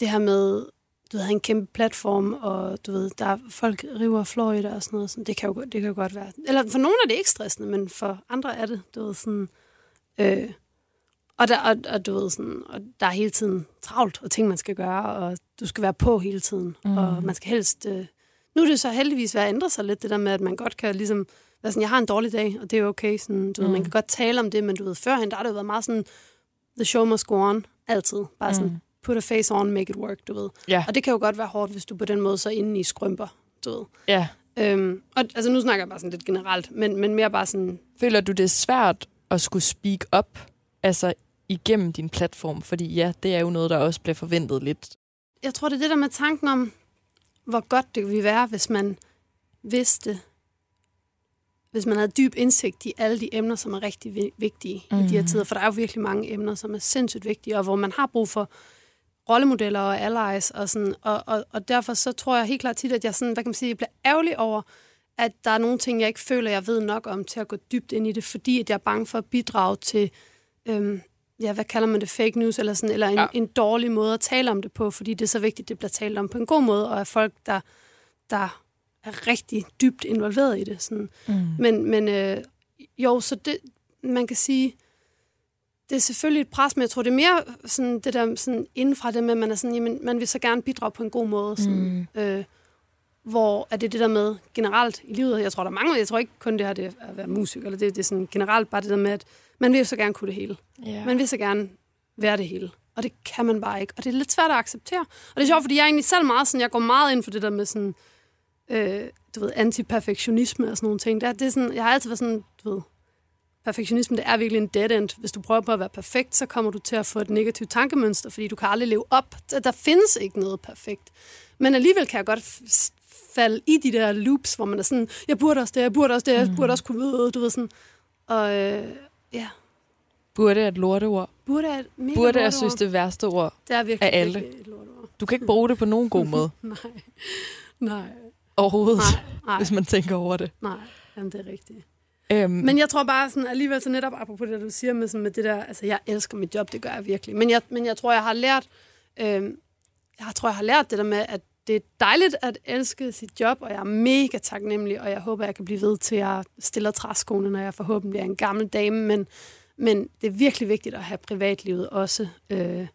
det her med, du ved, en kæmpe platform, og du ved, der er folk river Florida og sådan noget, sådan, det, kan jo, godt- det kan jo godt være. Eller for nogle er det ikke stressende, men for andre er det, du ved, sådan... Øh, og, der, og, og, du ved, sådan, og der er hele tiden travlt, og ting, man skal gøre, og du skal være på hele tiden, Mm. mm. og man skal helst... Øh, nu er det så heldigvis ved at ændre sig lidt, det der med, at man godt kan ligesom... Være sådan, jeg har en dårlig dag, og det er okay. Sådan, du ved, Mm. man kan godt tale om det, men du ved, førhen, der har det jo været meget sådan, the show must go on, altid. Bare sådan, Mm. put a face on, make it work, du ved. Ja. Og det kan jo godt være hårdt, hvis du på den måde så inde i skrømper, du ved. Ja. Øhm, og altså nu snakker jeg bare sådan lidt generelt, men, men mere bare sådan, Føler du, det er svært at skulle speak up altså igennem din platform? Fordi ja, det er jo noget, der også bliver forventet lidt. jeg tror det er det der med tanken om, hvor godt det ville være, hvis man vidste, hvis man havde dyb indsigt i alle de emner, som er rigtig vi- vigtige mm. i de her Mhm. tider. For der er jo virkelig mange emner, som er sindssygt vigtige, og hvor man har brug for rollemodeller og allies. Og, sådan, og, og, og derfor så tror jeg helt klart tit, at jeg, sådan, hvad kan man sige, jeg bliver ærgerlig over, at der er nogle ting, jeg ikke føler, jeg ved nok om til at gå dybt ind i det, fordi at jeg er bange for at bidrage til, øhm, ja, hvad kalder man det, fake news, eller, sådan, eller en, Ja. en dårlig måde at tale om det på, fordi det er så vigtigt, at det bliver talt om på en god måde, og at folk, der, der er rigtig dybt involveret i det. Sådan. Mm. Men, men øh, jo, så det, man kan sige, det er selvfølgelig et pres, men jeg tror, det er mere sådan, det der sådan indenfra det med, at man er sådan, jamen, man vil så gerne bidrage på en god måde. Sådan, Mm. øh, hvor er det det der med generelt i livet, jeg tror, der er mange, jeg tror ikke kun det her det at være musiker, eller det, det er sådan generelt bare det der med, at man vil så gerne kunne det hele. Ja. Man vil så gerne være det hele. Og det kan man bare ikke. Og det er lidt svært at acceptere. Og det er sjovt, fordi jeg er egentlig selv meget sådan, jeg går meget ind for det der med sådan, øh, du ved, antiperfektionisme og sådan nogle ting. Det er, det er sådan, jeg har altid været sådan, du ved, perfektionisme, det er virkelig en dead end. Hvis du prøver på at være perfekt, så kommer du til at få et negativt tankemønster, fordi du kan aldrig leve op. Der, der findes ikke noget perfekt. Men alligevel kan jeg godt falde i de der loops, hvor man er sådan, jeg burde også det, jeg burde også det, jeg burde også kunne vide, du ved sådan. Og øh, ja, Burde er et lorteord. burde er et mega Burde lorteord. synes det værste ord. Det er virkelig, af alle. virkelig et lorteord. Du kan ikke bruge det på nogen god måde Nej, nej, overhovedet, nej, nej, hvis man tænker over det. nej. Jamen, det er rigtigt. Øhm, Men jeg tror bare sådan, alligevel så netop apropos det, du siger med, sådan, med det der, altså jeg elsker mit job, det gør jeg virkelig. Men jeg, men jeg tror, jeg har lært, øh, jeg tror, jeg har lært det der med, at det er dejligt at elske sit job, og jeg er mega taknemmelig, og jeg håber, jeg kan blive ved til, at jeg stiller træskoene, når jeg forhåbentlig er en gammel dame, men, men det er virkelig vigtigt at have privatlivet også, øh,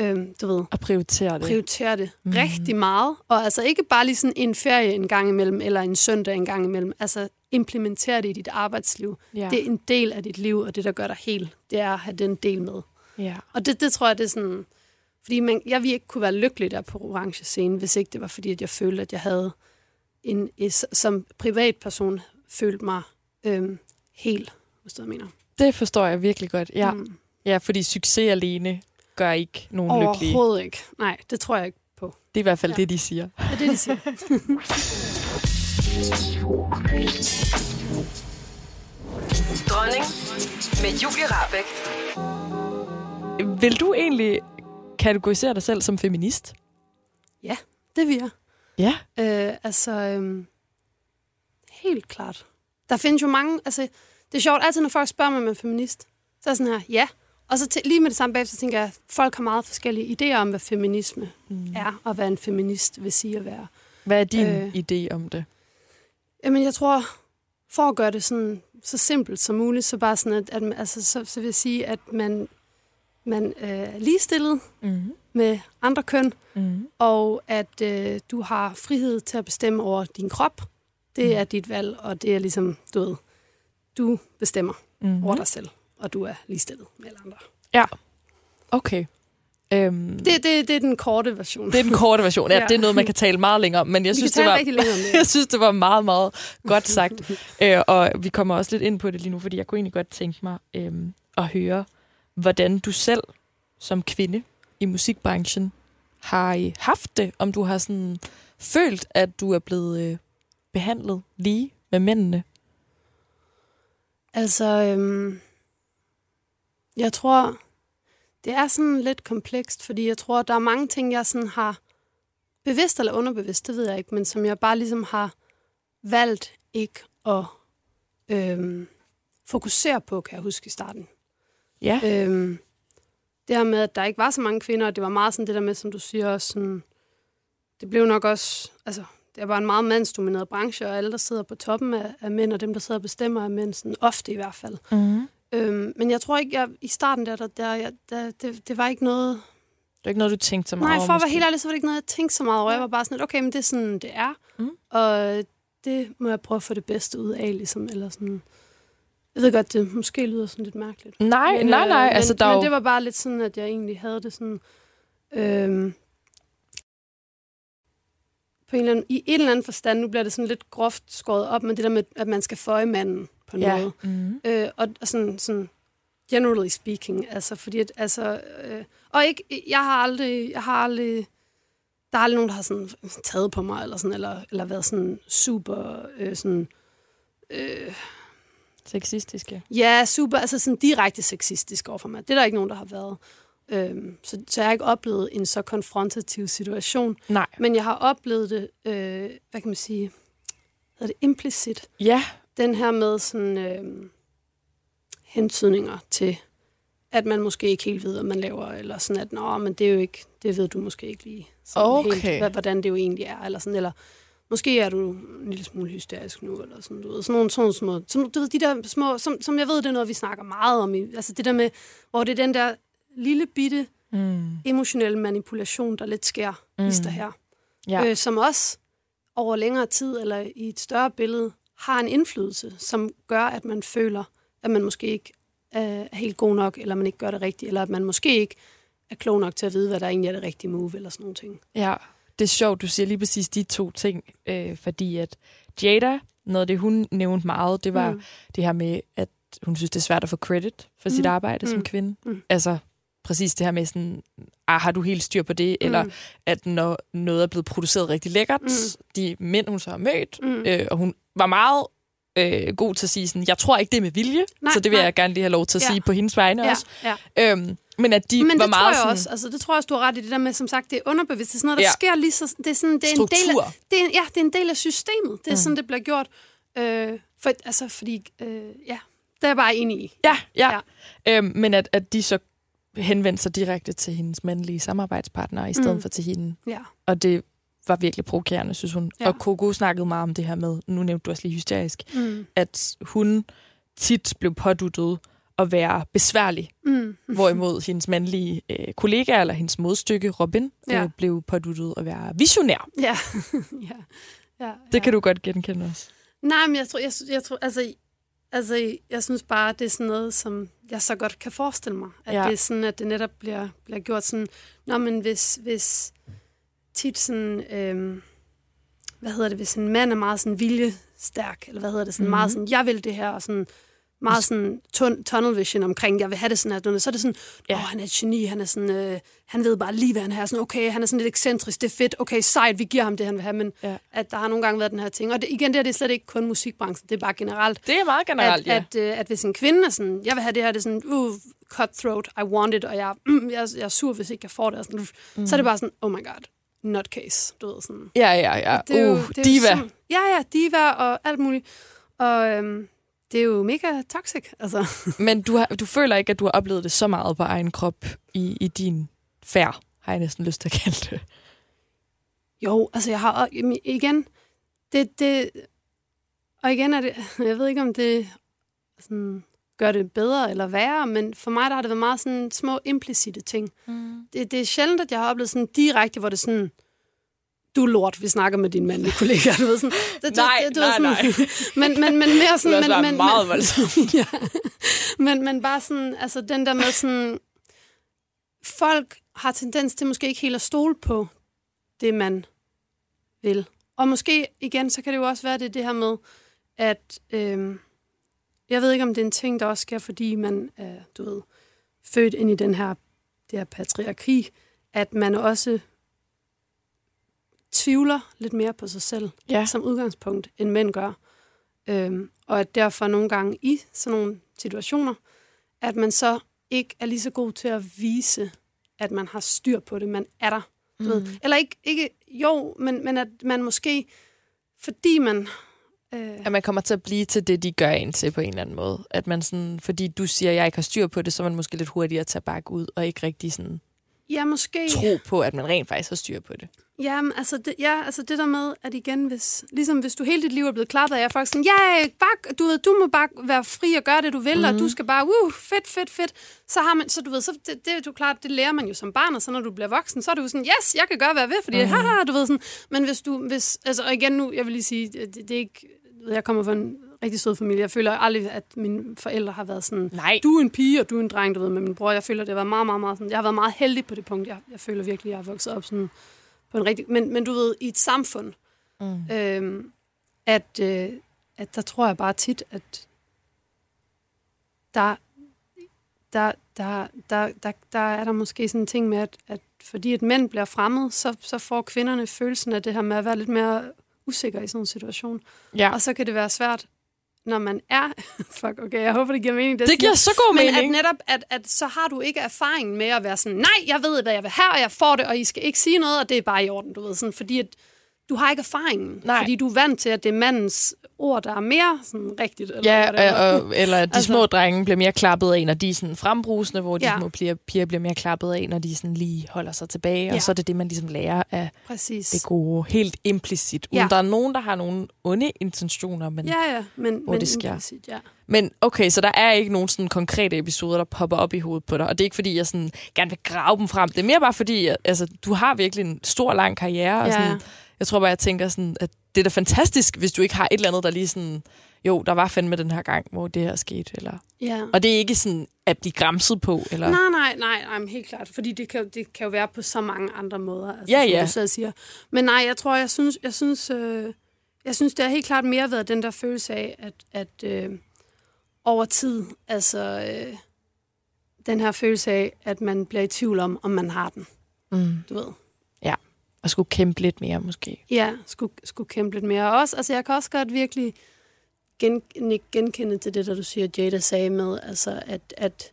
øh, du ved, at prioritere det. prioritere det mm. rigtig meget. Og altså ikke bare lige sådan en ferie en gang imellem, eller en søndag en gang imellem. Altså implementere det i dit arbejdsliv. Ja. Det er en del af dit liv, og det, der gør dig helt, det er at have den del med. ja. Og det, det tror jeg, det er sådan... Fordi man, jeg ville ikke kunne være lykkelig der på orange scene, hvis ikke det var fordi, at jeg følte, at jeg havde en, som privatperson følte mig øhm, helt, hvis du mener. Det forstår jeg virkelig godt. Ja, Mm. ja fordi succes alene gør ikke nogen lykkelige. Overhovedet ikke. Nej, det tror jeg ikke på. Det er i hvert fald Ja. det, de siger. Det er det, de siger. Dronning med Julie Rabeck. Vil du egentlig kategorisere dig selv som feminist? det vil jeg. Ja. Øh, altså, øhm, Helt klart. Der findes jo mange... Altså, det er sjovt, altid når folk spørger mig, om jeg er feminist, så er jeg sådan her, ja. Og så lige med det samme bagefter, så tænker jeg, at folk har meget forskellige idéer om, hvad feminisme mm. er, og hvad en feminist vil sige at være. Hvad er din Øh. idé om det? Jamen, jeg tror, for at gøre det sådan, så simpelt som muligt, så bare sådan, at, at altså, så, så vil jeg sige, at man, man øh, er ligestillet Mm. med andre køn, Mm. og at øh, du har frihed til at bestemme over din krop. Det er dit valg, og det er ligesom, du ved, du bestemmer Mm. over dig selv, og du er ligestillet med alle andre. Okay. Øhm, Det, det, det er den korte version. det er den korte version. Ja, Ja. det er noget, man kan tale meget længere om, men jeg Vi synes, det var... det. Jeg synes, det var meget, meget godt sagt. øh, og vi kommer også lidt ind på det lige nu, fordi jeg kunne egentlig godt tænke mig øh, at høre, hvordan du selv som kvinde i musikbranchen har øh, haft det. Om du har sådan følt, at du er blevet øh, behandlet lige med mændene. Altså, øhm, jeg tror, det er sådan lidt komplekst, fordi jeg tror, der er mange ting, jeg sådan har bevidst eller underbevidst, det ved jeg ikke, men som jeg bare ligesom har valgt ikke at øhm, fokusere på, kan jeg huske i starten. Ja. Øhm, det her med, at der ikke var så mange kvinder, og det var meget sådan det der med, som du siger, også sådan, det blev nok også, altså, det bare en meget mandsdomineret branche, og alle, der sidder på toppen af, af mænd, og dem, der sidder og bestemmer, er mænd, sådan, ofte i hvert fald. Mm. Øhm, men jeg tror ikke, jeg, i starten der, der, der, der det, det var ikke noget... Det er ikke noget, du tænkte så meget Nej, over, for at være helt ærlig, så var det ikke noget, jeg tænkte så meget over. Jeg var bare sådan, okay, men det er sådan, det er. Mm. Og det må jeg prøve at få det bedste ud af, ligesom. Eller sådan. Jeg ved godt, det måske lyder sådan lidt mærkeligt. Nej, Men, nej, øh, nej. Men, altså, der er men jo... det var bare lidt sådan, at jeg egentlig havde det sådan... Øhm, på en eller anden, I en eller anden forstand, nu bliver det sådan lidt groft skåret op, men det der med, at man skal føje manden på en ja. måde. Mm. Øh, og, og sådan, sådan generally speaking, altså fordi at, altså, øh, og ikke, jeg har aldrig, jeg har aldrig, der er aldrig nogen, der har sådan taget på mig, eller sådan, eller, eller været sådan super, øh, sådan, øh, Sexistiske. ja, super, altså sådan direkte sexistisk overfor mig. Det er der ikke nogen, der har været. Øhm, så, så jeg har ikke oplevet en så konfrontativ situation, Nej. men jeg har oplevet det, øh, hvad kan man sige, hedder det implicit, Ja. den her med sådan øh, hentydninger til, at man måske ikke helt ved, hvad man laver, eller sådan at, nå, men det er jo ikke, det ved du måske ikke lige sådan Okay. helt, hvad, hvordan det jo egentlig er, eller sådan, eller måske er du en lille smule hysterisk nu, eller sådan, du ved, sådan nogle, sådan små, sådan, du ved, de der små, som, som jeg ved, det er noget, vi snakker meget om, i, altså det der med, hvor det er den der lille bitte Mm. emotionelle manipulation, der lidt sker, mm. her Ja. øh, som også over længere tid eller i et større billede har en indflydelse, som gør, at man føler, at man måske ikke er helt god nok, eller man ikke gør det rigtigt, eller at man måske ikke er klog nok til at vide, hvad der egentlig er det rigtige move, eller sådan nogle ting. Ja, det er sjovt, du siger lige præcis de to ting, øh, fordi at Jada, noget af det, hun nævnte meget, det var mm. Det her med, at hun synes, det er svært at få credit for sit Mm. arbejde mm. som kvinde. Mm. Altså præcis det her med sådan, ah, har du helt styr på det? Mm. Eller at når noget er blevet produceret rigtig lækkert. Mm. de mænd, hun så har mødt, Mm. øh, og hun var meget øh, god til at sige sådan, jeg tror ikke, det er med vilje, Nej, så det vil nej. jeg gerne lige have lov til at Ja. sige på hendes vegne Ja, også. ja. Øhm, men at de Men var det meget tror jeg sådan, også, altså det tror jeg også, du har ret i det der med, som sagt, det er underbevidst. Det er sådan noget, der Ja. sker lige så... Det er, sådan, det er en del af, det er, ja, det er en del af systemet. Det er Mm. sådan, det bliver gjort. Øh, for, altså, fordi... Øh, ja, det er jeg bare enig i. Ja, ja. Ja. Øhm, men at, at de så henvendte sig direkte til hendes mandlige samarbejdspartnere, i stedet mm. For til hende. Ja. Og det var virkelig provokerende, synes hun. Ja. Og Coco snakkede meget om det her med, nu nævnte du også lige hysterisk, Mm. at hun tit blev påduttet at være besværlig, Mm. hvorimod hendes mandlige øh, kollega, eller hendes modstykke, Robin, Ja. øh, blev påduttet at være visionær. Ja. ja. ja. Det ja. kan du godt genkende også. Nej, men jeg tror, jeg, jeg tror altså, altså, jeg synes bare, det er sådan noget, som jeg så godt kan forestille mig. At Ja. det er sådan, at det netop bliver, bliver gjort sådan, Nå, men hvis, hvis tit sådan, øhm, hvad hedder det, hvis en mand er meget sådan viljestærk, eller hvad hedder det, sådan mm-hmm. meget sådan, jeg vil det her, og sådan meget sådan tun- tunnel vision omkring, jeg vil have det sådan her, så er det sådan, Ja. åh, han er et geni, han er sådan, øh, han ved bare lige, hvad han er, sådan, okay, han er sådan lidt ekscentrisk, det er fedt, okay, sejt, vi giver ham det, han vil have, men Ja. at der har nogle gange været den her ting, og det, igen, det, her, det er slet ikke kun musikbranchen, det er bare generelt, Det er meget generelt, at, ja. at, øh, at hvis en kvinde er sådan, jeg vil have det her, det er sådan, uh, cutthroat, I want it, og jeg, mm, jeg, jeg er sur, hvis ikke jeg får det, og sådan, mm. så er det bare sådan, oh my god, nutcase, du ved sådan. Ja, ja, ja. Det er jo, uh, det er diva. Jo sim- ja, ja, diva og alt muligt. Og øhm, det er jo mega toxic, altså. Men du, har, du føler ikke, at du har oplevet det så meget på egen krop i, i din færd, har jeg næsten lyst til at kalde det. Jo, altså jeg har igen, det, det, og igen er det, jeg ved ikke om det sådan, gør det bedre eller værre, men for mig der har det været meget sådan små implicite ting. Mm. Det, det er sjældent, at jeg har oplevet sådan direkte, hvor det sådan, du lort, vi snakker med din mandlige kollega. Du ved, sådan, det, Nej, det, du ved, nej, sådan, nej. Men, men, men mere sådan... Det men, være men, meget men, voldsomt. ja. men, men bare sådan, altså den der med sådan, folk har tendens til måske ikke helt at stole på det, man vil. Og måske igen, så kan det jo også være det, det her med, at øhm, jeg ved ikke, om det er en ting, der også sker, fordi man er, du ved, født ind i den her, det her patriarki, at man også tvivler lidt mere på sig selv Ja. som udgangspunkt, end mænd gør. Øhm, og at derfor nogle gange i sådan nogle situationer, at man så ikke er lige så god til at vise, at man har styr på det, man er der. Du mm. ved. Eller ikke, ikke jo, men, men at man måske, fordi man... Øh, At man kommer til at blive til det, de gør en til på en eller anden måde. At man sådan, fordi du siger, at jeg ikke har styr på det, så er man måske lidt hurtigere at tage bakke ud, og ikke rigtig sådan ja, måske... tro på, at man rent faktisk har styr på det. Jamen, altså det, ja, altså det der med, at igen, hvis, ligesom hvis du hele dit liv er blevet klappet af, folk sådan, ja, bare, du, ved, du må bare være fri og gøre det, du vil, mm. og du skal bare, uh, fedt, fedt, fedt. Så har man, så du ved, så det, det jo klart, det lærer man jo som barn, og så når du bliver voksen, så er du sådan, yes, jeg kan gøre, hvad jeg vil, fordi, mm. haha, du ved sådan. Men hvis du, hvis, altså og igen nu, jeg vil lige sige, det, det er ikke, du jeg kommer fra en rigtig sød familie, jeg føler aldrig, at mine forældre har været sådan, Nej. du er en pige, og du er en dreng, du ved, med min bror. Jeg føler, det har været meget, meget, meget sådan, jeg har været meget heldig på det punkt. Jeg, jeg føler virkelig, jeg har vokset op sådan, på en rigtig, men, men du ved, i et samfund, Mm. øhm, at, øh, at der tror jeg bare tit, at der, der, der, der, der, der er der måske sådan en ting med, at, at fordi et mænd bliver fremmed, så, så får kvinderne følelsen af det her med at være lidt mere usikker i sådan en situation. Ja. Og så kan det være svært, når man er... Fuck, okay, jeg håber, det giver mening. Det giver så god men mening. at netop, at, at så har du ikke erfaringen med at være sådan, nej, jeg ved, hvad jeg vil have, og jeg får det, og I skal ikke sige noget, og det er bare i orden, du ved. Sådan, fordi at du har ikke erfaringen. Nej. Fordi du er vant til, at det er mandens ord, der er mere sådan rigtigt. Eller Ja, er. og, og, eller de Altså- små drenge bliver mere klappet af, når de er sådan frembrusende, hvor de Ja. små piger, piger bliver mere klappet af, når de sådan lige holder sig tilbage. Og Ja. så er det det, man ligesom lærer af Præcis. det gode, helt implicit. Uden Ja. der er nogen, der har nogle onde intentioner. Men, Ja, ja, men, men det sker. implicit, ja. men okay, så der er ikke nogen sådan konkrete episoder, der popper op i hovedet på dig. Og det er ikke, fordi jeg sådan gerne vil grave dem frem. Det er mere bare fordi, altså, du har virkelig en stor, lang karriere. Og Ja, sådan, ja. Jeg tror bare, jeg tænker sådan, at det er da fantastisk, hvis du ikke har et eller andet, der lige sådan... Jo, der var fandme den her gang, hvor det her skete. Eller, ja. og det er ikke sådan at blive græmset på. Eller, Nej, nej, nej, nej, helt klart. Fordi det kan, det kan jo være på så mange andre måder, altså, Ja, som ja. du selv siger. Men nej, jeg tror, jeg synes, jeg synes, øh, jeg synes det har helt klart mere været den der følelse af, at, at øh, over tid, altså øh, den her følelse af, at man bliver i tvivl om, om man har den, mm, du ved. Og skulle kæmpe lidt mere måske. Ja, skulle, skulle kæmpe lidt mere. Og også, altså jeg kan også godt virkelig gen, genkende til det, der du siger, Jada sagde med, altså at, at,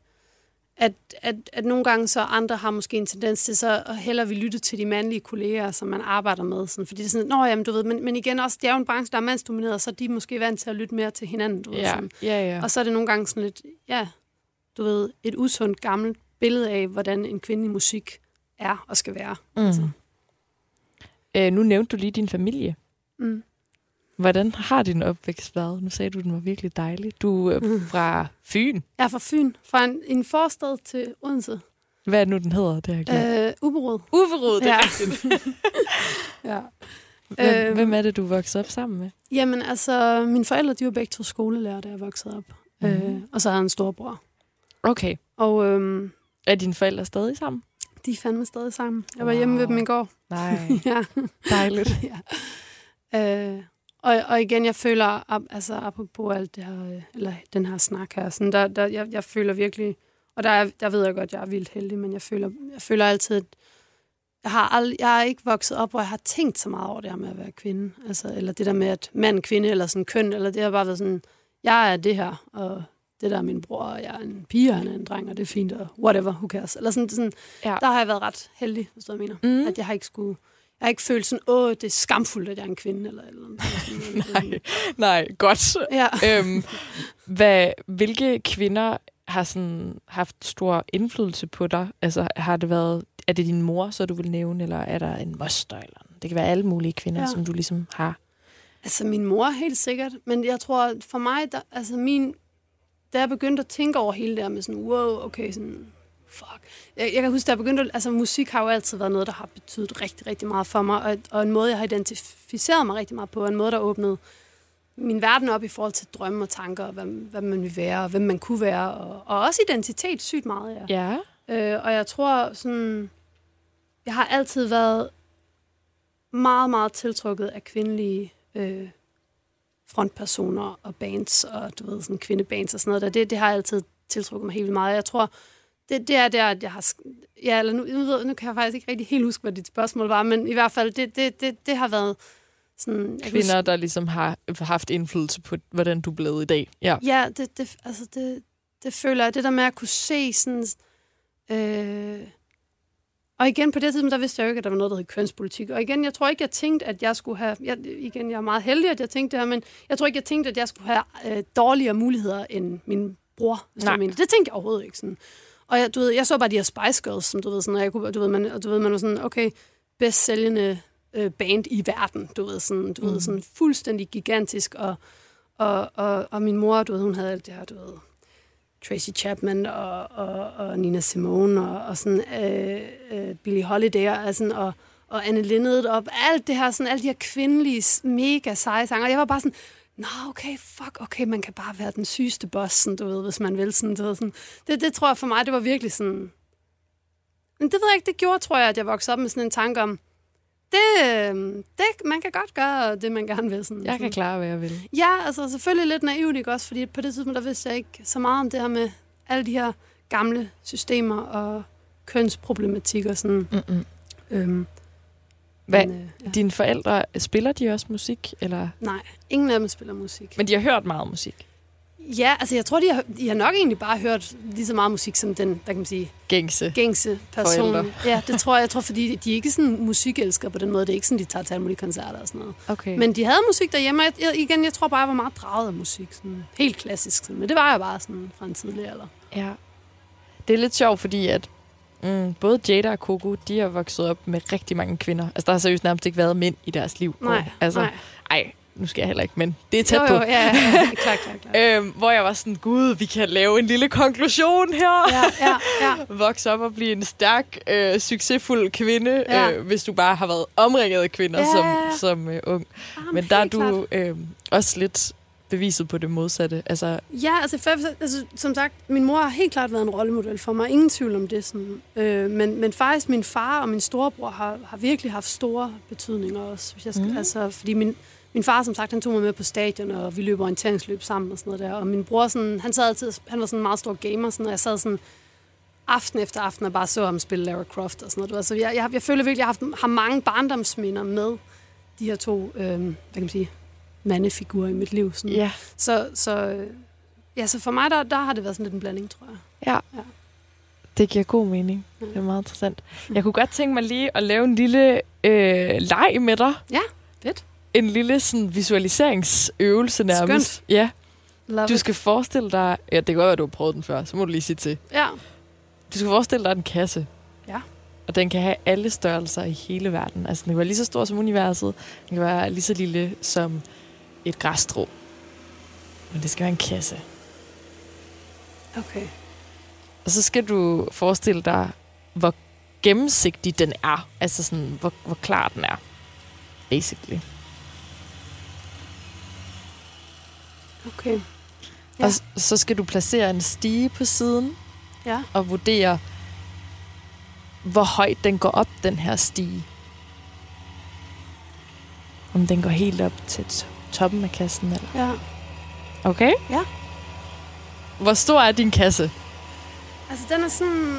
at, at, at nogle gange så andre har måske en tendens til så at hellere vil lytte til de mandlige kolleger, som man arbejder med. Sådan, fordi det er sådan, nå jamen, du ved, men, men igen også, det er jo en branche, der er mandsdomineret, så er de måske vant til at lytte mere til hinanden. Du ved, Ja, sådan. ja, ja. Og så er det nogle gange sådan lidt, ja, du ved, et usundt gammelt billede af, hvordan en kvindelig musik er og skal være. Altså. Øh, nu nævnte du lige din familie. Mm. Hvordan har din opvækst været? Nu sagde du, at den var virkelig dejlig. Du er Mm. fra Fyn. Jeg er fra Fyn, fra en, en forstad til Odense. Hvad er det nu, den hedder? Det har. Øh, Uberud. Uberud, det er ja. rigtigt. ja. Hvem, Øhm. hvem er det, du voksede op sammen med? Jamen altså, mine forældre, de var begge to skolelærer, da jeg voksede op. Mm. Øh, og så har jeg en storbror. Okay. Og øhm, Er dine forældre stadig sammen? De er fandme stadig sammen. Jeg var wow. hjemme ved dem i går. Nej. ja. Dejligt. ja. Øh, og, og igen, jeg føler, altså apropos alt det her, øh, eller den her snak her, sådan, der, der, jeg, jeg føler virkelig, og der, er, der ved jeg godt, jeg er vildt heldig, men jeg føler, jeg føler altid, at jeg har, ald- jeg har ikke vokset op, hvor jeg har tænkt så meget over det her med at være kvinde. Altså, eller det der med, at mand, kvinde, eller sådan køn, eller det har bare været sådan, jeg er det her, og det der er min bror, og jeg er en pige, og han er en dreng, og det er fint, og whatever, who cares. Eller sådan, sådan Ja. der har jeg været ret heldig, hvis du mener. Mm. At jeg har ikke skulle, jeg har ikke følt sådan, åh, det er skamfuldt, at jeg er en kvinde, eller, eller sådan. Nej, nej, godt. Ja. øhm, hvad, hvilke kvinder har sådan haft stor indflydelse på dig? Altså, har det været, er det din mor, så du vil nævne, eller er der en moster? Eller, det kan være alle mulige kvinder, ja. Som du ligesom har. Altså, min mor helt sikkert. Men jeg tror, for mig, der, altså min... Da jeg begyndte at tænke over hele det her med sådan, wow, okay, sådan, fuck. Jeg, jeg kan huske, da jeg begyndte, altså musik har jo altid været noget, der har betydet rigtig, rigtig meget for mig, og, og en måde, jeg har identificeret mig rigtig meget på, og en måde, der åbnede min verden op i forhold til drømme og tanker, og hvad, hvad man vil være, og hvem man kunne være, og, og også identitet sygt meget, ja. Ja. Øh, og jeg tror sådan, jeg har altid været meget, meget tiltrukket af kvindelige øh, frontpersoner og bands, og du ved, sådan kvindebands og sådan noget der. Det, det har altid tiltrukket mig helt vildt meget. Jeg tror, det, det er der, at jeg har... Ja, eller nu, nu, nu kan jeg faktisk ikke rigtig helt huske, hvad dit spørgsmål var, men i hvert fald, det, det, det, det har været sådan... jeg Kvinder, der ligesom har haft indflydelse på, hvordan du er blevet i dag. Ja. Ja, det, det, altså det, det føler jeg. Det der med at kunne se sådan... Øh, og igen, på det tidspunkt, der vidste jeg jo ikke, at der var noget, der hed kønspolitik. Og igen, jeg tror ikke, jeg tænkte, at jeg skulle have... Jeg, igen, jeg er meget heldig, at jeg tænkte det her, men jeg tror ikke, jeg tænkte, at jeg skulle have øh, dårligere muligheder end min bror. Hvis Nej. Nej. Det tænkte jeg overhovedet ikke sådan. Og jeg, du ved, jeg så bare de her Spice Girls, som du ved, sådan, og jeg kunne, du ved, man, og du ved, man var sådan, okay, bedst sælgende øh, band i verden, du ved, sådan, du mm. ved, sådan fuldstændig gigantisk, og, og, og, og min mor, du ved, hun havde alt det her, du ved, Tracy Chapman og, og, og Nina Simone og, og sådan øh, øh, Billie Holiday og, sådan, og, og Anne Linnet og alt det her, sådan alle de her kvindelige mega seje sanger. Jeg var bare sådan, nå okay, fuck, okay, man kan bare være den sygeste boss, sådan, du ved, hvis man vil. Sådan, du ved, sådan. Det, det tror jeg for mig, det var virkelig sådan... Men det ved jeg ikke, det gjorde, tror jeg, at jeg voksede op med sådan en tanke om, det, øh, det, man kan godt gøre det, man gerne vil. Sådan, Jeg sådan. kan klare, hvad jeg vil. Ja, altså selvfølgelig lidt naivt, ikke også? Fordi på det tidspunkt, der vidste jeg ikke så meget om det her med alle de her gamle systemer og kønsproblematik og sådan. Mm-mm. Øhm, Hvad, men, øh, ja. Dine forældre, spiller de også musik? Eller? Nej, ingen af dem spiller musik. Men de har hørt meget musik. Ja, altså jeg tror, de har, de har nok egentlig bare hørt lige så meget musik som den, hvad kan man sige, Gængse. gængse person. Forældre. Ja, det tror jeg. Jeg tror, fordi de er ikke sådan musikelskere på den måde. Det er ikke sådan, de tager til alle mulige koncerter og sådan noget. Okay. Men de havde musik derhjemme, og jeg, jeg, igen, jeg tror bare, jeg var meget draget af musik. Sådan, helt klassisk. Sådan. Men det var jeg bare sådan fra en tidlig alder. Ja. Det er lidt sjovt, fordi at mm, både Jada og Coco, de har vokset op med rigtig mange kvinder. Altså, der har seriøst nærmest ikke været mænd i deres liv. Nej, altså, nej. Ej, nu skal jeg heller ikke, men det er tæt jo, på. jo, ja, ja, ja. klar, klar, klar. Øhm, hvor jeg var sådan, gud, vi kan lave en lille konklusion her. Ja, ja, ja. Vokse op og blive en stærk, øh, succesfuld kvinde, Ja. øh, hvis du bare har været omringet af kvinder Ja, som, som øh, ung. Jamen, Men der er du øh, også lidt beviset på det modsatte. Altså, Ja, altså, for, altså, som sagt, min mor har helt klart været en rollemodel for mig. Ingen tvivl om det. Sådan. Øh, men, men faktisk min far og min storebror har, har virkelig haft store betydninger også. Hvis jeg skal, mm. altså, fordi min, min far, som sagt, han tog mig med på stadion, og vi løb orienteringsløb sammen og sådan noget der. Og min bror, sådan, han, sad altid, han var sådan en meget stor gamer, sådan, og jeg sad sådan aften efter aften og bare så ham spille Lara Croft og sådan noget. Så jeg, jeg, jeg føler virkelig, at jeg har, haft, har mange barndomsminder med de her to, øh, hvad kan man sige, mandefigurer i mit liv. Sådan. ja. Så, så, ja, så for mig, der, der har det været sådan lidt en blanding, tror jeg. Ja. Ja. Det giver god mening. Det er meget interessant. Jeg kunne godt tænke mig lige at lave en lille øh, leg med dig. Ja, fedt. En lille sådan, visualiseringsøvelse nærmest. Skønt. Ja. Love Du it. skal forestille dig... Ja, det kan godt være, du har prøvet den før. Så må du lige sige til. Ja. Du skal forestille dig en kasse. Ja. Og den kan have alle størrelser i hele verden. Altså, den kan være lige så stor som universet. Den kan være lige så lille som et græsstrå. Men det skal være en kasse. Okay. Og så skal du forestille dig, hvor gennemsigtig den er. Altså sådan, hvor, hvor klar den er. Basically. Okay. Ja. Og så skal du placere en stige på siden Ja. og vurdere, hvor højt den går op, den her stige. Om den går helt op til toppen af kassen. Eller. Ja. Okay? Ja. Hvor stor er din kasse? Altså, den er sådan...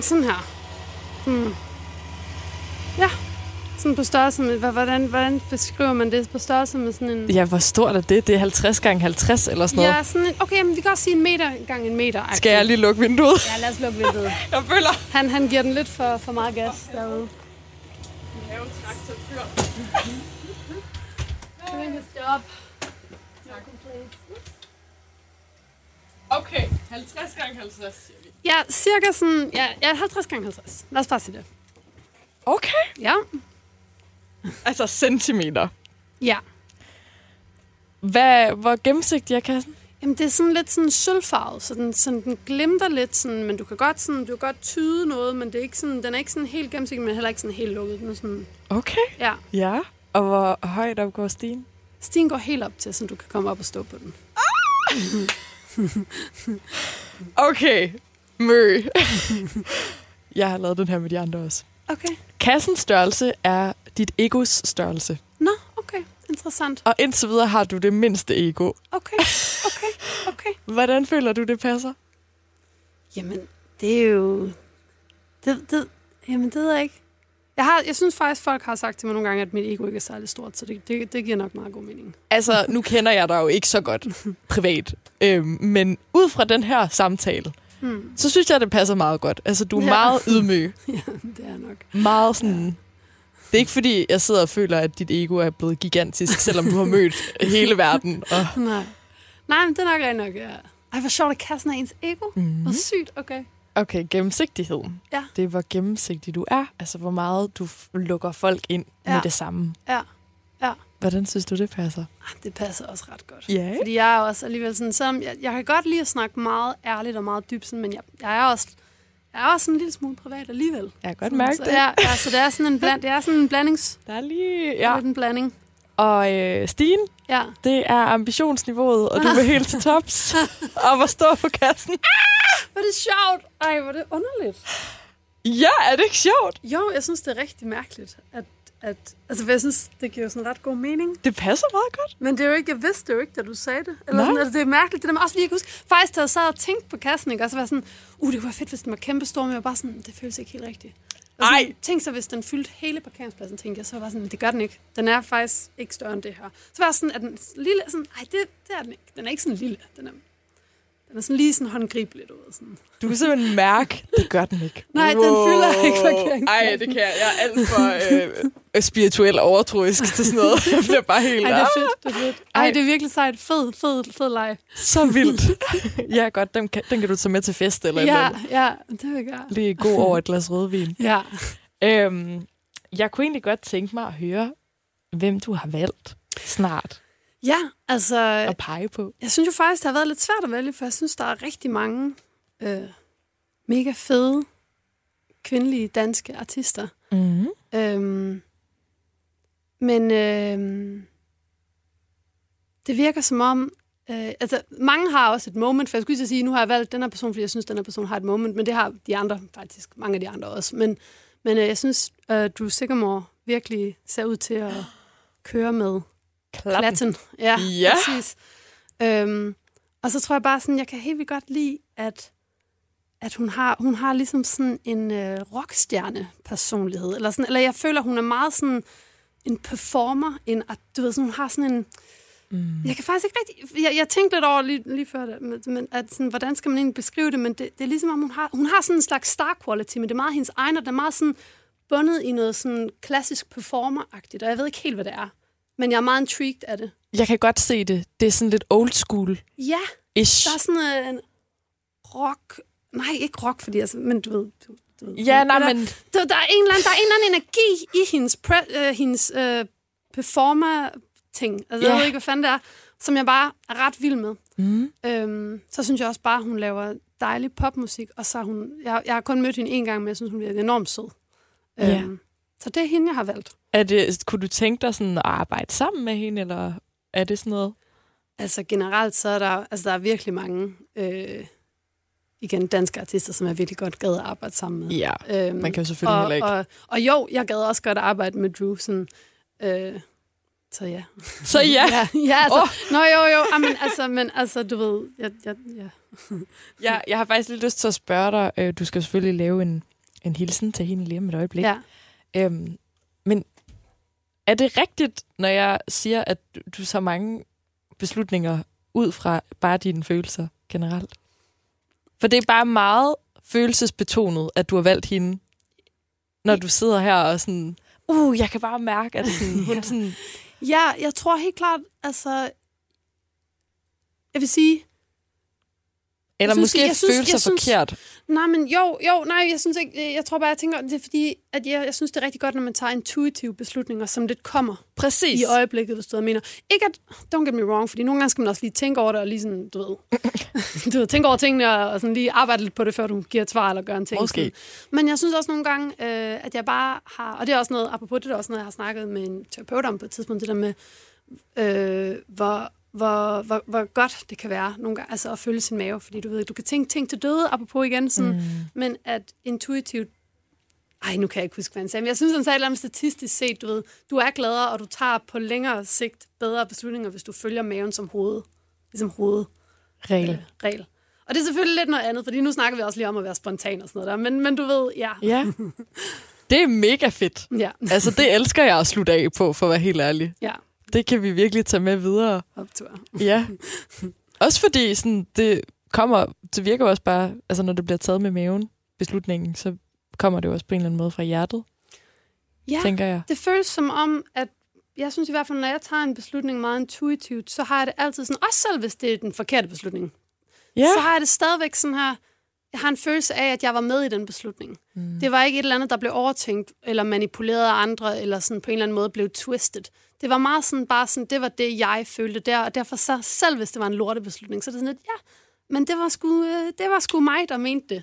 Sådan her. Hmm. Ja. Sådan på størrelse med... Hvordan, hvordan beskriver man det? På størrelse med sådan en... Ja, hvor stort er det? Det er 50 gange 50 eller sådan noget. Ja, sådan en, okay, men vi kan også sige en meter gang en meter. Skal jeg lige lukke vinduet? Ja, lad os lukke vinduet. Jeg føler... Han, han giver den lidt for, for meget gas derude. Doing his job. Okay, 50 gange 50, siger vi. Ja, cirka sådan, ja, ja 50 gange 50. Lad os bare sige det. Okay. Ja. Altså centimeter. Ja. Hvad, hvor gennemsigtig er kassen? Jamen, det er sådan lidt sådan sølvfarvet, så den, sådan, den glimter lidt, sådan, men du kan godt, sådan, du kan godt tyde noget, men det er ikke sådan, den er ikke sådan helt gennemsigtig, men heller ikke sådan helt lukket. Den er sådan, Okay. ja. Ja. Og hvor højt op går stigen? Stien går helt op til, så du kan komme op og stå på den. Okay. Mø. jeg har lavet den her med de andre også. Okay. Kassens størrelse er dit egos størrelse. Nå, okay. Interessant. Og indtil videre har du det mindste ego. Okay, okay, okay. Hvordan føler du, det passer? Jamen, det er jo... Det, det, jamen, det ved jeg ikke. Jeg, har, jeg synes faktisk, folk har sagt til mig nogle gange, at mit ego ikke er særlig stort, så det, det, det giver nok meget god mening. Altså, nu kender jeg dig jo ikke så godt privat. Øhm, men ud fra den her samtale, Hmm. så synes jeg, det passer meget godt. Altså, du er Ja. meget ydmyg. Ja, det er nok. Meget sådan... Det er ikke fordi, jeg sidder og føler, at dit ego er blevet gigantisk, selvom du har mødt hele verden. Og, Nej. Nej, men det er nok rigtig nok, ja. Ej, hvor sjovt, at kassen er ens ego. mm. Hvor sygt, okay. Okay, gennemsigtighed. Ja. Det er, hvor gennemsigtig du er. Altså, hvor meget du lukker folk ind ja. med det samme. Ja. Ja. Hvordan synes du, det passer? Det passer også ret godt. Ja. Fordi jeg er også alligevel sådan, selvom jeg, jeg kan godt lide at snakke meget ærligt og meget dybt, sådan, men jeg, jeg er også er også en lille smule privat alligevel. Jeg kan godt mærke så, det. Ja, ja, så det er sådan en, bland, det er sådan en blandings, Der er lige... ja. Lidt en blanding. Og øh, Stine, Ja. det er ambitionsniveauet, og du vil helt til tops. og hvor står på kassen? Hvor er det sjovt. Ej, hvor er det underligt. Ja, er det ikke sjovt? Jo, jeg synes, det er rigtig mærkeligt, at, at altså, for jeg synes, det giver sådan ret god mening. Det passer meget godt. Men det er jo ikke, jeg vidste det jo ikke, da du sagde det. Eller Nej. sådan, altså, det er mærkeligt, det der med, også fordi jeg kan huske, faktisk da jeg sad og tænkte på kassen, ikke, og så var sådan, uh, det kunne være fedt, hvis den var kæmpe stor, men jeg var bare sådan, det føles ikke helt rigtigt. Og sådan, Ej. Tænk så, hvis den fyldte hele parkeringspladsen, tænkte jeg, så var jeg sådan, det gør den ikke. Den er faktisk ikke større end det her. Så var jeg sådan, at den lille, sådan, ej, det, det er den ikke. Den er ikke sådan lille. Den er, den er sådan lige sådan håndgribeligt ud. Sådan. Du kan simpelthen mærke, det gør den ikke. Nej, den fylder ikke parkeringspladsen. Ej, det kan jeg. Jeg er alt for øh, spirituel overtroisk til sådan noget. Jeg bliver bare helt... Ej, det er "Ah, fedt. Det er fedt. Ej, Ej. det er virkelig sejt. Fed, fed, fed leg. Så vildt. ja, godt. Den kan, den kan du tage med til fest eller eller Ja, andet. ja, det vil jeg gøre. Lige god over et glas rødvin. Ja. Øhm, jeg kunne egentlig godt tænke mig at høre, hvem du har valgt snart Ja, altså, at pege på. jeg synes jo faktisk, det har været lidt svært at vælge, for jeg synes, der er rigtig mange øh, mega fede kvindelige danske artister. Mm. Øhm, men øhm, det virker som om, øh, altså mange har også et moment, for jeg skulle lige sige, nu har jeg valgt den her person, fordi jeg synes, den her person har et moment, men det har de andre faktisk, mange af de andre også. Men, men øh, jeg synes, øh, Drew Sigamore virkelig ser ud til at køre med Klatten. klatten. Ja, Ja. præcis. Øhm, og så tror jeg bare sådan, jeg kan helt vildt godt lide, at, at hun, har, hun har ligesom sådan en øh, rockstjerne-personlighed. Eller, sådan, eller jeg føler, hun er meget sådan en performer. En, du ved, sådan, hun har sådan en... Mm. Jeg kan faktisk ikke rigtig... Jeg, jeg tænkte lidt over lige, lige før det, men, men at sådan, hvordan skal man egentlig beskrive det? Men det, det er ligesom, om hun har, hun har sådan en slags star quality, men det er meget hendes egen, og det er meget sådan bundet i noget sådan klassisk performer-agtigt, og jeg ved ikke helt, hvad det er. Men jeg er meget intrigued af det. Jeg kan godt se det. Det er sådan lidt old school-ish. Ja, der er sådan øh, en rock... Nej, ikke rock, fordi altså, men du ved... Du, du Ja, nej, der, men Der, der, er en eller anden, der er en eller anden energi i hendes, pre, øh, hendes øh, performer-ting. Altså, Ja. jeg ved ikke, hvad fanden det er, som jeg bare er ret vild med. mm. Øhm, så synes jeg også bare, hun laver dejlig popmusik, og så hun... Jeg, jeg har kun mødt hende en gang, men jeg synes, hun er enormt sød. Ja. Øhm, så det er hende, jeg har valgt. er det, kunne du tænke dig sådan at arbejde sammen med hende, eller er det sådan noget? Altså generelt, så er der, altså, der er virkelig mange øh, igen, danske artister, som jeg virkelig godt gad at arbejde sammen med. Ja, Øhm, man kan jo selvfølgelig og, heller ikke. Og, og jo, jeg gad også godt at arbejde med Drew. Sådan, øh, så ja. Så ja, ja, ja altså, oh. Nå jo, jo, ah, men, altså, men altså, du ved, jeg, jeg, ja. jeg, jeg har faktisk lidt lyst til at spørge dig. Øh, du skal selvfølgelig lave en, en hilsen til hende lige om et øjeblik. ja. Øhm, men er det rigtigt, når jeg siger, at du, tager mange beslutninger ud fra bare dine følelser generelt? For det er bare meget følelsesbetonet, at du har valgt hende, når du sidder her og sådan uh, jeg kan bare mærke, at sådan, hun sådan... Ja, jeg tror helt klart, altså... Jeg vil sige, Eller synes, måske jeg synes- føle sig jeg synes- forkert. Nej, men jo, jo, nej, jeg synes ikke, jeg tror bare, jeg tænker, det er fordi, at jeg, jeg synes, det er rigtig godt, når man tager intuitive beslutninger, som lidt kommer Præcis. i øjeblikket, hvis du jeg mener. Ikke at, don't get me wrong, fordi nogle gange skal man også lige tænke over det, og lige sådan, du ved, du ved tænke over tingene, og, og sådan lige arbejde lidt på det, før du giver et svar eller gør en ting. Måske. Sådan. Men jeg synes også nogle gange, øh, at jeg bare har, og det er også noget, apropos det er også noget, jeg har snakket med en terapeut om på et tidspunkt, det der med, øh, hvor, hvor, hvor, hvor godt det kan være nogle gange, altså at følge sin mave, fordi du ved, du kan tænke ting til døde, apropos igen, sådan, mm. men at intuitivt, ej, nu kan jeg ikke huske, hvad han sagde, men jeg synes, han sagde et eller andet statistisk set, du ved, du er gladere, og du tager på længere sigt bedre beslutninger, hvis du følger maven som hoved, ligesom hoved Regel. regel. Og det er selvfølgelig lidt noget andet, fordi nu snakker vi også lige om at være spontan og sådan noget der, men, men du ved, ja. Ja. Det er mega fedt. Ja, Altså, det elsker jeg at slutte af på, for at være helt ærlig. ja, Det kan vi virkelig tage med videre. optur. Ja. Også fordi sådan, det kommer, det virker også bare, altså når det bliver taget med maven, beslutningen, så kommer det jo også på en eller anden måde fra hjertet, Ja, tænker jeg. det føles som om, at jeg synes i hvert fald, når jeg tager en beslutning meget intuitivt, så har jeg det altid sådan, også selv hvis det er den forkerte beslutning, Ja. så har jeg det stadigvæk sådan her, jeg har en følelse af, at jeg var med i den beslutning. Mm. Det var ikke et eller andet, der blev overtænkt, eller manipuleret af andre, eller sådan på en eller anden måde blev twisted. Det var meget sådan, bare sådan, det var det, jeg følte der, og derfor så, selv hvis det var en lortebeslutning, så er det sådan lidt, ja, men det var sgu, øh, det var sgu mig, der mente det.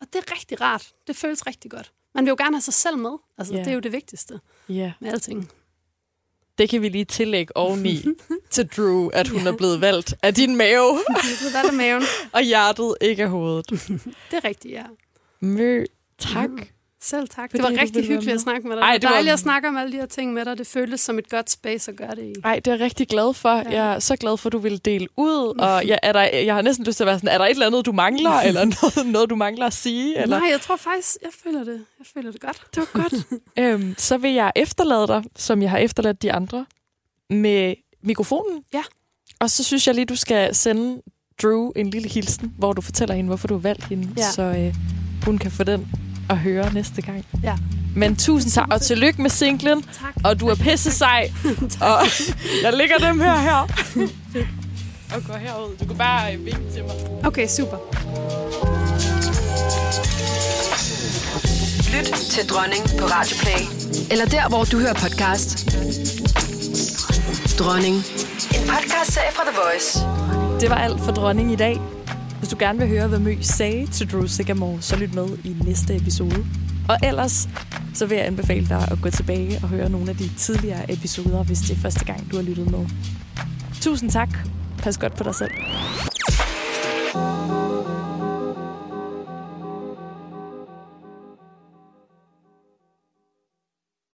Og det er rigtig rart. Det føles rigtig godt. Man vil jo gerne have sig selv med. Altså, Ja. det er jo det vigtigste ja. med alting. Det kan vi lige tillægge oveni til Drew, at hun er blevet valgt af din mave, Det er maven. og hjertet ikke af hovedet. Det er rigtigt, ja. Mø, tak. Selv tak. Det var rigtig ville hyggeligt at snakke med dig. Ej, det det var- dejligt at snakke om alle de her ting med dig. Det føltes som et godt space at gøre det i. Ej, det er jeg rigtig glad for. Ja. Jeg er så glad for, at du vil dele ud. Og jeg, er der, jeg har næsten lyst til at være sådan, er der et eller andet, du mangler? Eller noget, noget du mangler at sige? Eller? Nej, jeg tror faktisk, jeg føler det. Jeg føler det godt. Det var godt. øhm, så vil jeg efterlade dig, som jeg har efterladt de andre, med mikrofonen. Ja. Og så synes jeg lige, du skal sende Drew en lille hilsen, hvor du fortæller hende, hvorfor du har valgt hende, Ja. så øh, hun kan få den at høre næste gang. Ja. Men tusind tak, og tillykke med singlen, Tak. og du er pisse sej. og jeg lægger dem her her. og går herud. Du kan bare øh, vinke til mig. Okay, super. Lyt til Dronning på Radio Play. Eller der, hvor du hører podcast. Dronning. En podcast-serie fra The Voice. Det var alt for dronning i dag. Hvis du gerne vil høre, hvad Mø sagde til Drew Sigamore, så lyt med i næste episode. Og ellers, så vil jeg anbefale dig at gå tilbage og høre nogle af de tidligere episoder, hvis det er første gang, du har lyttet med. Tusind tak. Pas godt på dig selv.